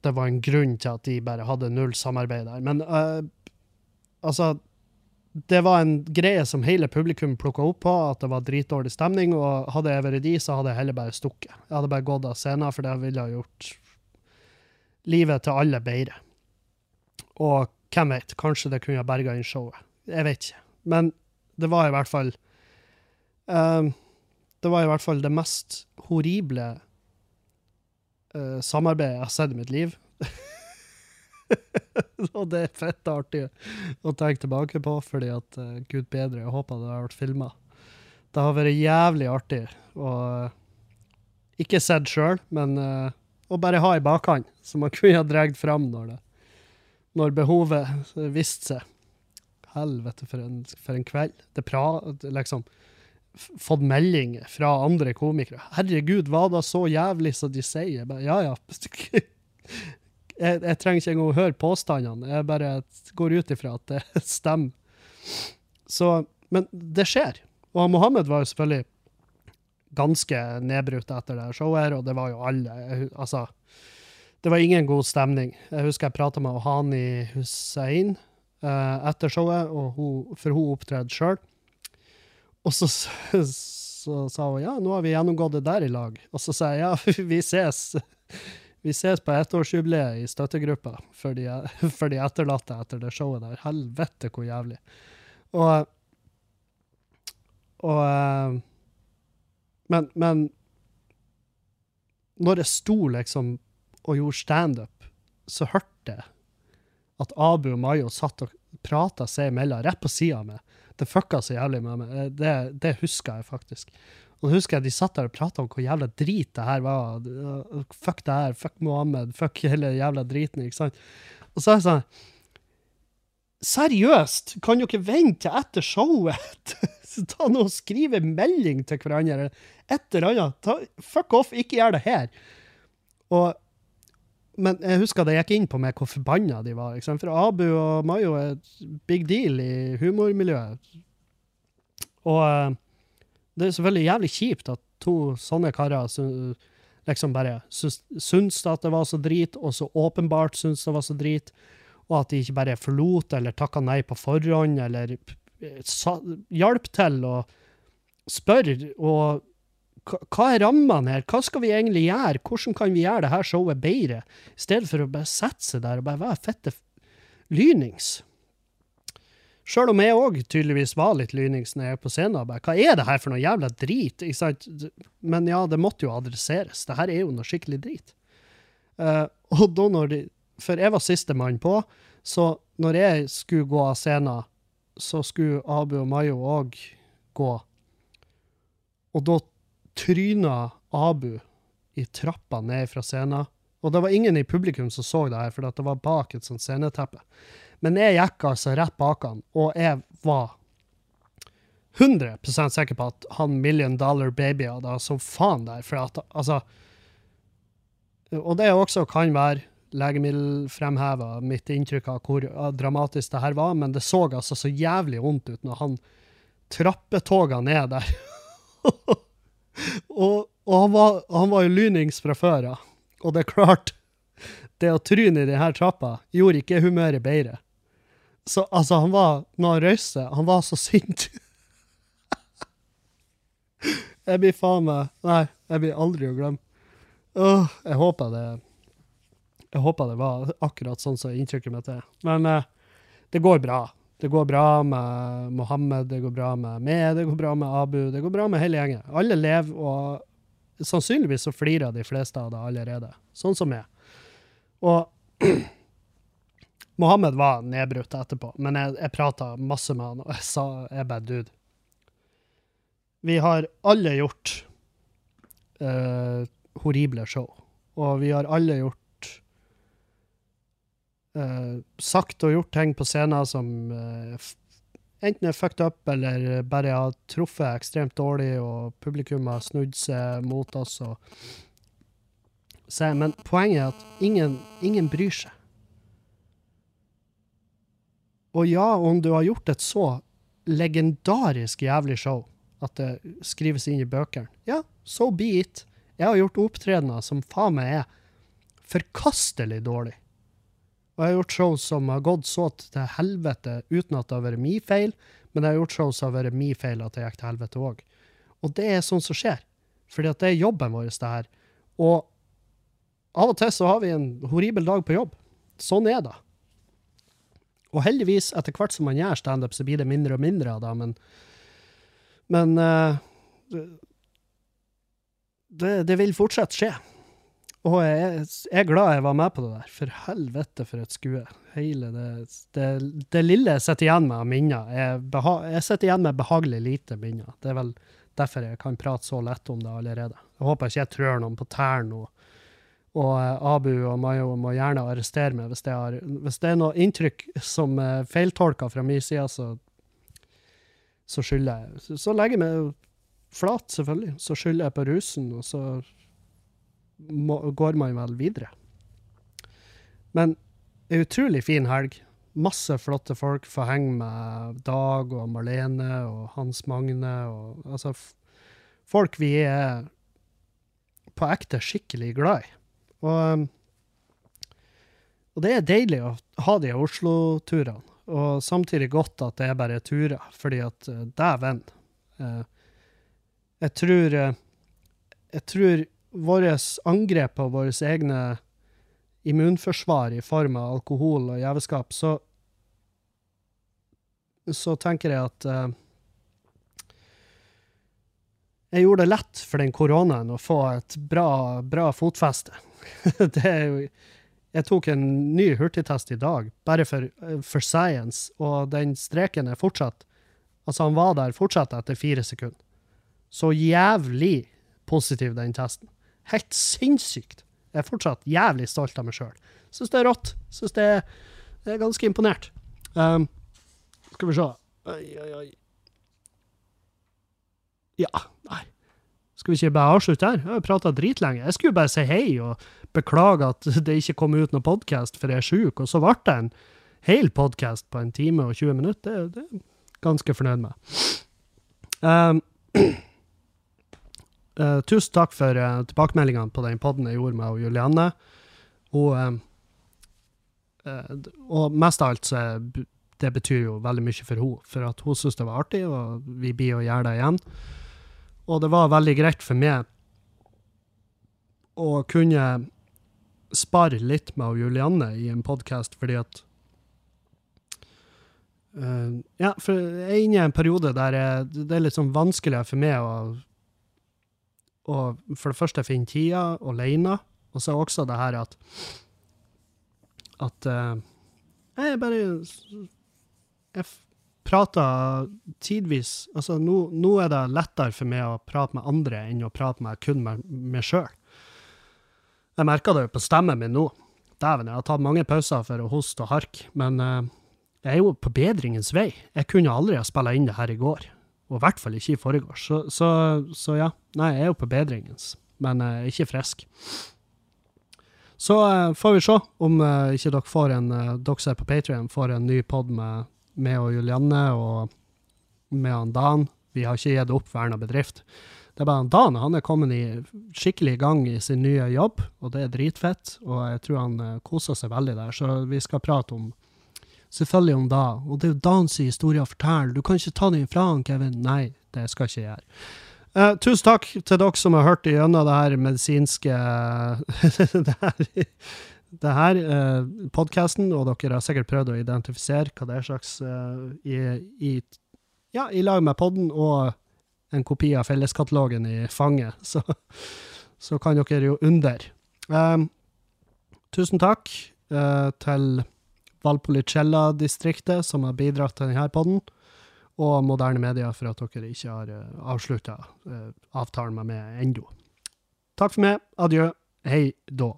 det, var en grunn til at de bare hadde null samarbeid der. Men uh, altså det var en greie som hele publikum plukka opp på, at det var dritdårlig stemning. Og hadde jeg vært de, så hadde jeg heller bare stukket. Jeg hadde bare gått av scenen, for det ville ha gjort livet til alle bedre. Og hvem vet, kanskje det kunne ha berga inn showet. Jeg vet ikke. Men det var i hvert fall um, Det var i hvert fall det mest horrible uh, samarbeidet jeg har sett i mitt liv. [laughs] og det er fett artig å tenke tilbake på, fordi at uh, gud bedre, jeg håper det har vært filma. Det har vært jævlig artig å uh, ikke sett sjøl, men å bare ha i bakhånd, som man kunne ha dratt fram når det når behovet viste seg. Helvete, for en, for en kveld. Det pra, liksom fått meldinger fra andre komikere. Herregud, var det så jævlig som de sier? Bare, ja, ja. [laughs] Jeg, jeg trenger ikke engang å høre påstandene. Jeg bare går ut ifra at det [laughs] stemmer. Så, men det skjer. Og Mohammed var jo selvfølgelig ganske nedbrutt etter det showet, og det var jo alle. Altså, det var ingen god stemning. Jeg husker jeg prata med Hani Hussein uh, etter showet, hun, for hun opptredde sjøl. Og så, [laughs] så sa hun ja, nå har vi gjennomgått det der i lag. Og så sa jeg ja, [laughs] vi ses. Vi ses på ettårsjubileet i støttegruppa for de, [laughs] for de etterlatte etter det showet der. Helvete, hvor jævlig. Og, og eh, men, men når jeg sto liksom og gjorde standup, så hørte jeg at Abu og Mayo satt og prata seg imellom rett på sida av meg. Det fucka så jævlig med meg. Eh, Det, det husker jeg faktisk. Og husker jeg de satt der og prata om hvor jævla drit det her var. Uh, Fuck det her, fuck Mohammed, fuck hele jævla driten, ikke sant. Og så er jeg sånn Seriøst, kan dere vente til etter showet? [laughs] Ta nå og Skrive en melding til hverandre, et eller annet. Ta, fuck off, ikke gjør det her. Og, men jeg husker det gikk inn på meg hvor forbanna de var. For Abu og Mayo er et big deal i humormiljøet. Og eh, det er selvfølgelig jævlig kjipt at to sånne karer liksom bare syns, at det var så drit, og så åpenbart syns det var så drit, og at de ikke bare forlot eller takka nei på forhånd, eller hjalp til å spørre og hva- er rammene her? Hva skal vi egentlig gjøre? Hvordan kan vi gjøre det her showet bedre? I stedet for å bare sette seg der og bare være fette lynings. Sjøl om jeg òg tydeligvis var litt lynings når jeg er på scenen. Bare, hva er det her for noe jævla drit? Men ja, det måtte jo adresseres. Det her er jo noe skikkelig drit. Uh, og da når de For jeg var sistemann på, så når jeg skulle gå av scenen, så skulle Abu og Mayo òg gå. Og da tryna Abu i trappa ned fra scenen. Og det var ingen i publikum som så det her, for det var bak et sånt sceneteppe. Men jeg gikk altså rett bak han, og jeg var 100% sikker på at han Million Dollar Baby hadde som faen der. For at, altså Og det også kan være legemiddelfremheva, mitt inntrykk av hvor dramatisk det her var, men det så altså så jævlig vondt ut når han trappetoga ned der. [laughs] og, og han, var, han var jo lynings fra før av, og det er klart det å tryne i denne trappa gjorde ikke humøret bedre. Så altså, han var, når han røyste, han var så sint. [laughs] jeg blir faen meg Nei, jeg blir aldri å glemme. Åh, jeg håper det Jeg håper det var akkurat sånn som inntrykket mitt er. Men eh, det går bra. Det går bra med Mohammed, det går bra med meg, det går bra med Abu, det går bra med hele gjengen. Alle lever, og sannsynligvis så flirer de fleste av det allerede. Sånn som meg. Og [clears throat] Mohammed var nedbrutt etterpå, men jeg, jeg prata masse med han, og jeg sa jeg bare dude. Vi har alle gjort uh, horrible show, og vi har alle gjort eh, sagt og gjort ting på scenen som uh, enten er fucked up, eller bare har truffet ekstremt dårlig, og publikum har snudd seg mot oss. og Se, Men poenget er at ingen, ingen bryr seg. Og ja, om du har gjort et så legendarisk jævlig show at det skrives inn i bøkene, ja, so be it. Jeg har gjort opptredener som faen meg er forkastelig dårlig. Og jeg har gjort show som har gått så til helvete uten at det har vært min feil, men jeg har gjort show som har vært min feil at det gikk til helvete òg. Og det er sånn som skjer. Fordi at det er jobben vår, det her. Og av og til så har vi en horribel dag på jobb. Sånn er det. Og heldigvis, etter hvert som man gjør standup, så blir det mindre og mindre av det, men Men uh, det, det vil fortsatt skje. Og jeg, jeg er glad jeg var med på det der. For helvete, for et skue. Hele det, det, det lille jeg sitter igjen med av minner, Jeg, jeg sitter igjen med behagelig lite minner. Det er vel derfor jeg kan prate så lett om det allerede. Jeg håper ikke jeg trør noen på tærne nå. Og eh, Abu og Mayo må gjerne arrestere meg hvis har, hvis det er noe inntrykk som er feiltolka fra min side, så, så skylder jeg. Så, så legger jeg meg flat, selvfølgelig. Så skylder jeg på rusen, og så må, går man vel videre. Men ei utrolig fin helg. Masse flotte folk. Får henge med Dag og Marlene og Hans Magne og altså Folk vi er på ekte skikkelig glad i. Og, um, og det er deilig å ha de Oslo-turene. Og samtidig godt at det er bare turer, fordi at eh, dæven eh, Jeg tror eh, Jeg tror vårt angrep på våre egne immunforsvar i form av alkohol og jævelskap, så så tenker jeg at uh, jeg gjorde det lett for den koronaen å få et bra, bra fotfeste. [laughs] jo Jeg tok en ny hurtigtest i dag, bare for, for science, og den streken er fortsatt Altså, han var der fortsatt etter fire sekunder. Så jævlig positiv, den testen. Helt sinnssykt. Jeg er fortsatt jævlig stolt av meg sjøl. Syns det er rått. Syns det er, ganske imponert. Um, skal vi se Oi, oi, oi. Ja, nei. Skal vi ikke bare avslutte her? Jeg har prata dritlenge. Jeg skulle bare si hei og beklage at det ikke kom ut noen podkast, for jeg er sjuk, og så ble det en hel podkast på en time og 20 minutter. Det, det er jeg ganske fornøyd med. Um, [clears throat] eh, tusen takk for uh, tilbakemeldingene på den podden jeg gjorde med og Julianne. Og, uh, og mest av alt så det betyr jo veldig mye for henne, for at hun syntes det var artig, og vi blir og gjør det igjen. Og det var veldig greit for meg å kunne spare litt med og Julianne i en podkast, fordi at Ja, for jeg er inne i en periode der jeg, det er litt sånn vanskeligere for meg å, å for det første finne tida aleine, og så også det her at at uh, jeg bare Jeg prater tidvis Altså, nå, nå er det lettere for meg å prate med andre enn å prate med kun med meg sjøl. Jeg merker det jo på stemmen min nå. Dæven, jeg har tatt mange pauser for å hoste og harke, men uh, jeg er jo på bedringens vei. Jeg kunne aldri ha spilla inn det her i går, og i hvert fall ikke i forgårs. Så, så, så ja, nei, jeg er jo på bedringens, men er ikke frisk. Så uh, får vi se om uh, ikke dere får en uh, dere som er på Patrion, får en ny pod med meg og Julianne og med han Dan. Vi har ikke gitt opp Verna bedrift. Det er bare han Dan. Han er kommet i skikkelig i gang i sin nye jobb, og det er dritfett. Og jeg tror han koser seg veldig der, så vi skal prate om Selvfølgelig om da. Og det er jo Dans historie å fortelle. Du kan ikke ta den fra han, Kevin. Nei, det skal ikke jeg gjøre. Uh, tusen takk til dere som har hørt gjennom det her medisinske [laughs] det her, det uh, podkasten, og dere har sikkert prøvd å identifisere hva det er slags uh, i, i, ja, i lag med podden og en kopi av felleskatalogen i fanget, [laughs] så, så kan dere jo under. Um, tusen takk eh, til Valpolicella-distriktet, som har bidratt til denne podden og moderne medier for at dere ikke har uh, avslutta avtalen med meg ennå. Takk for meg. Adjø. Hei da.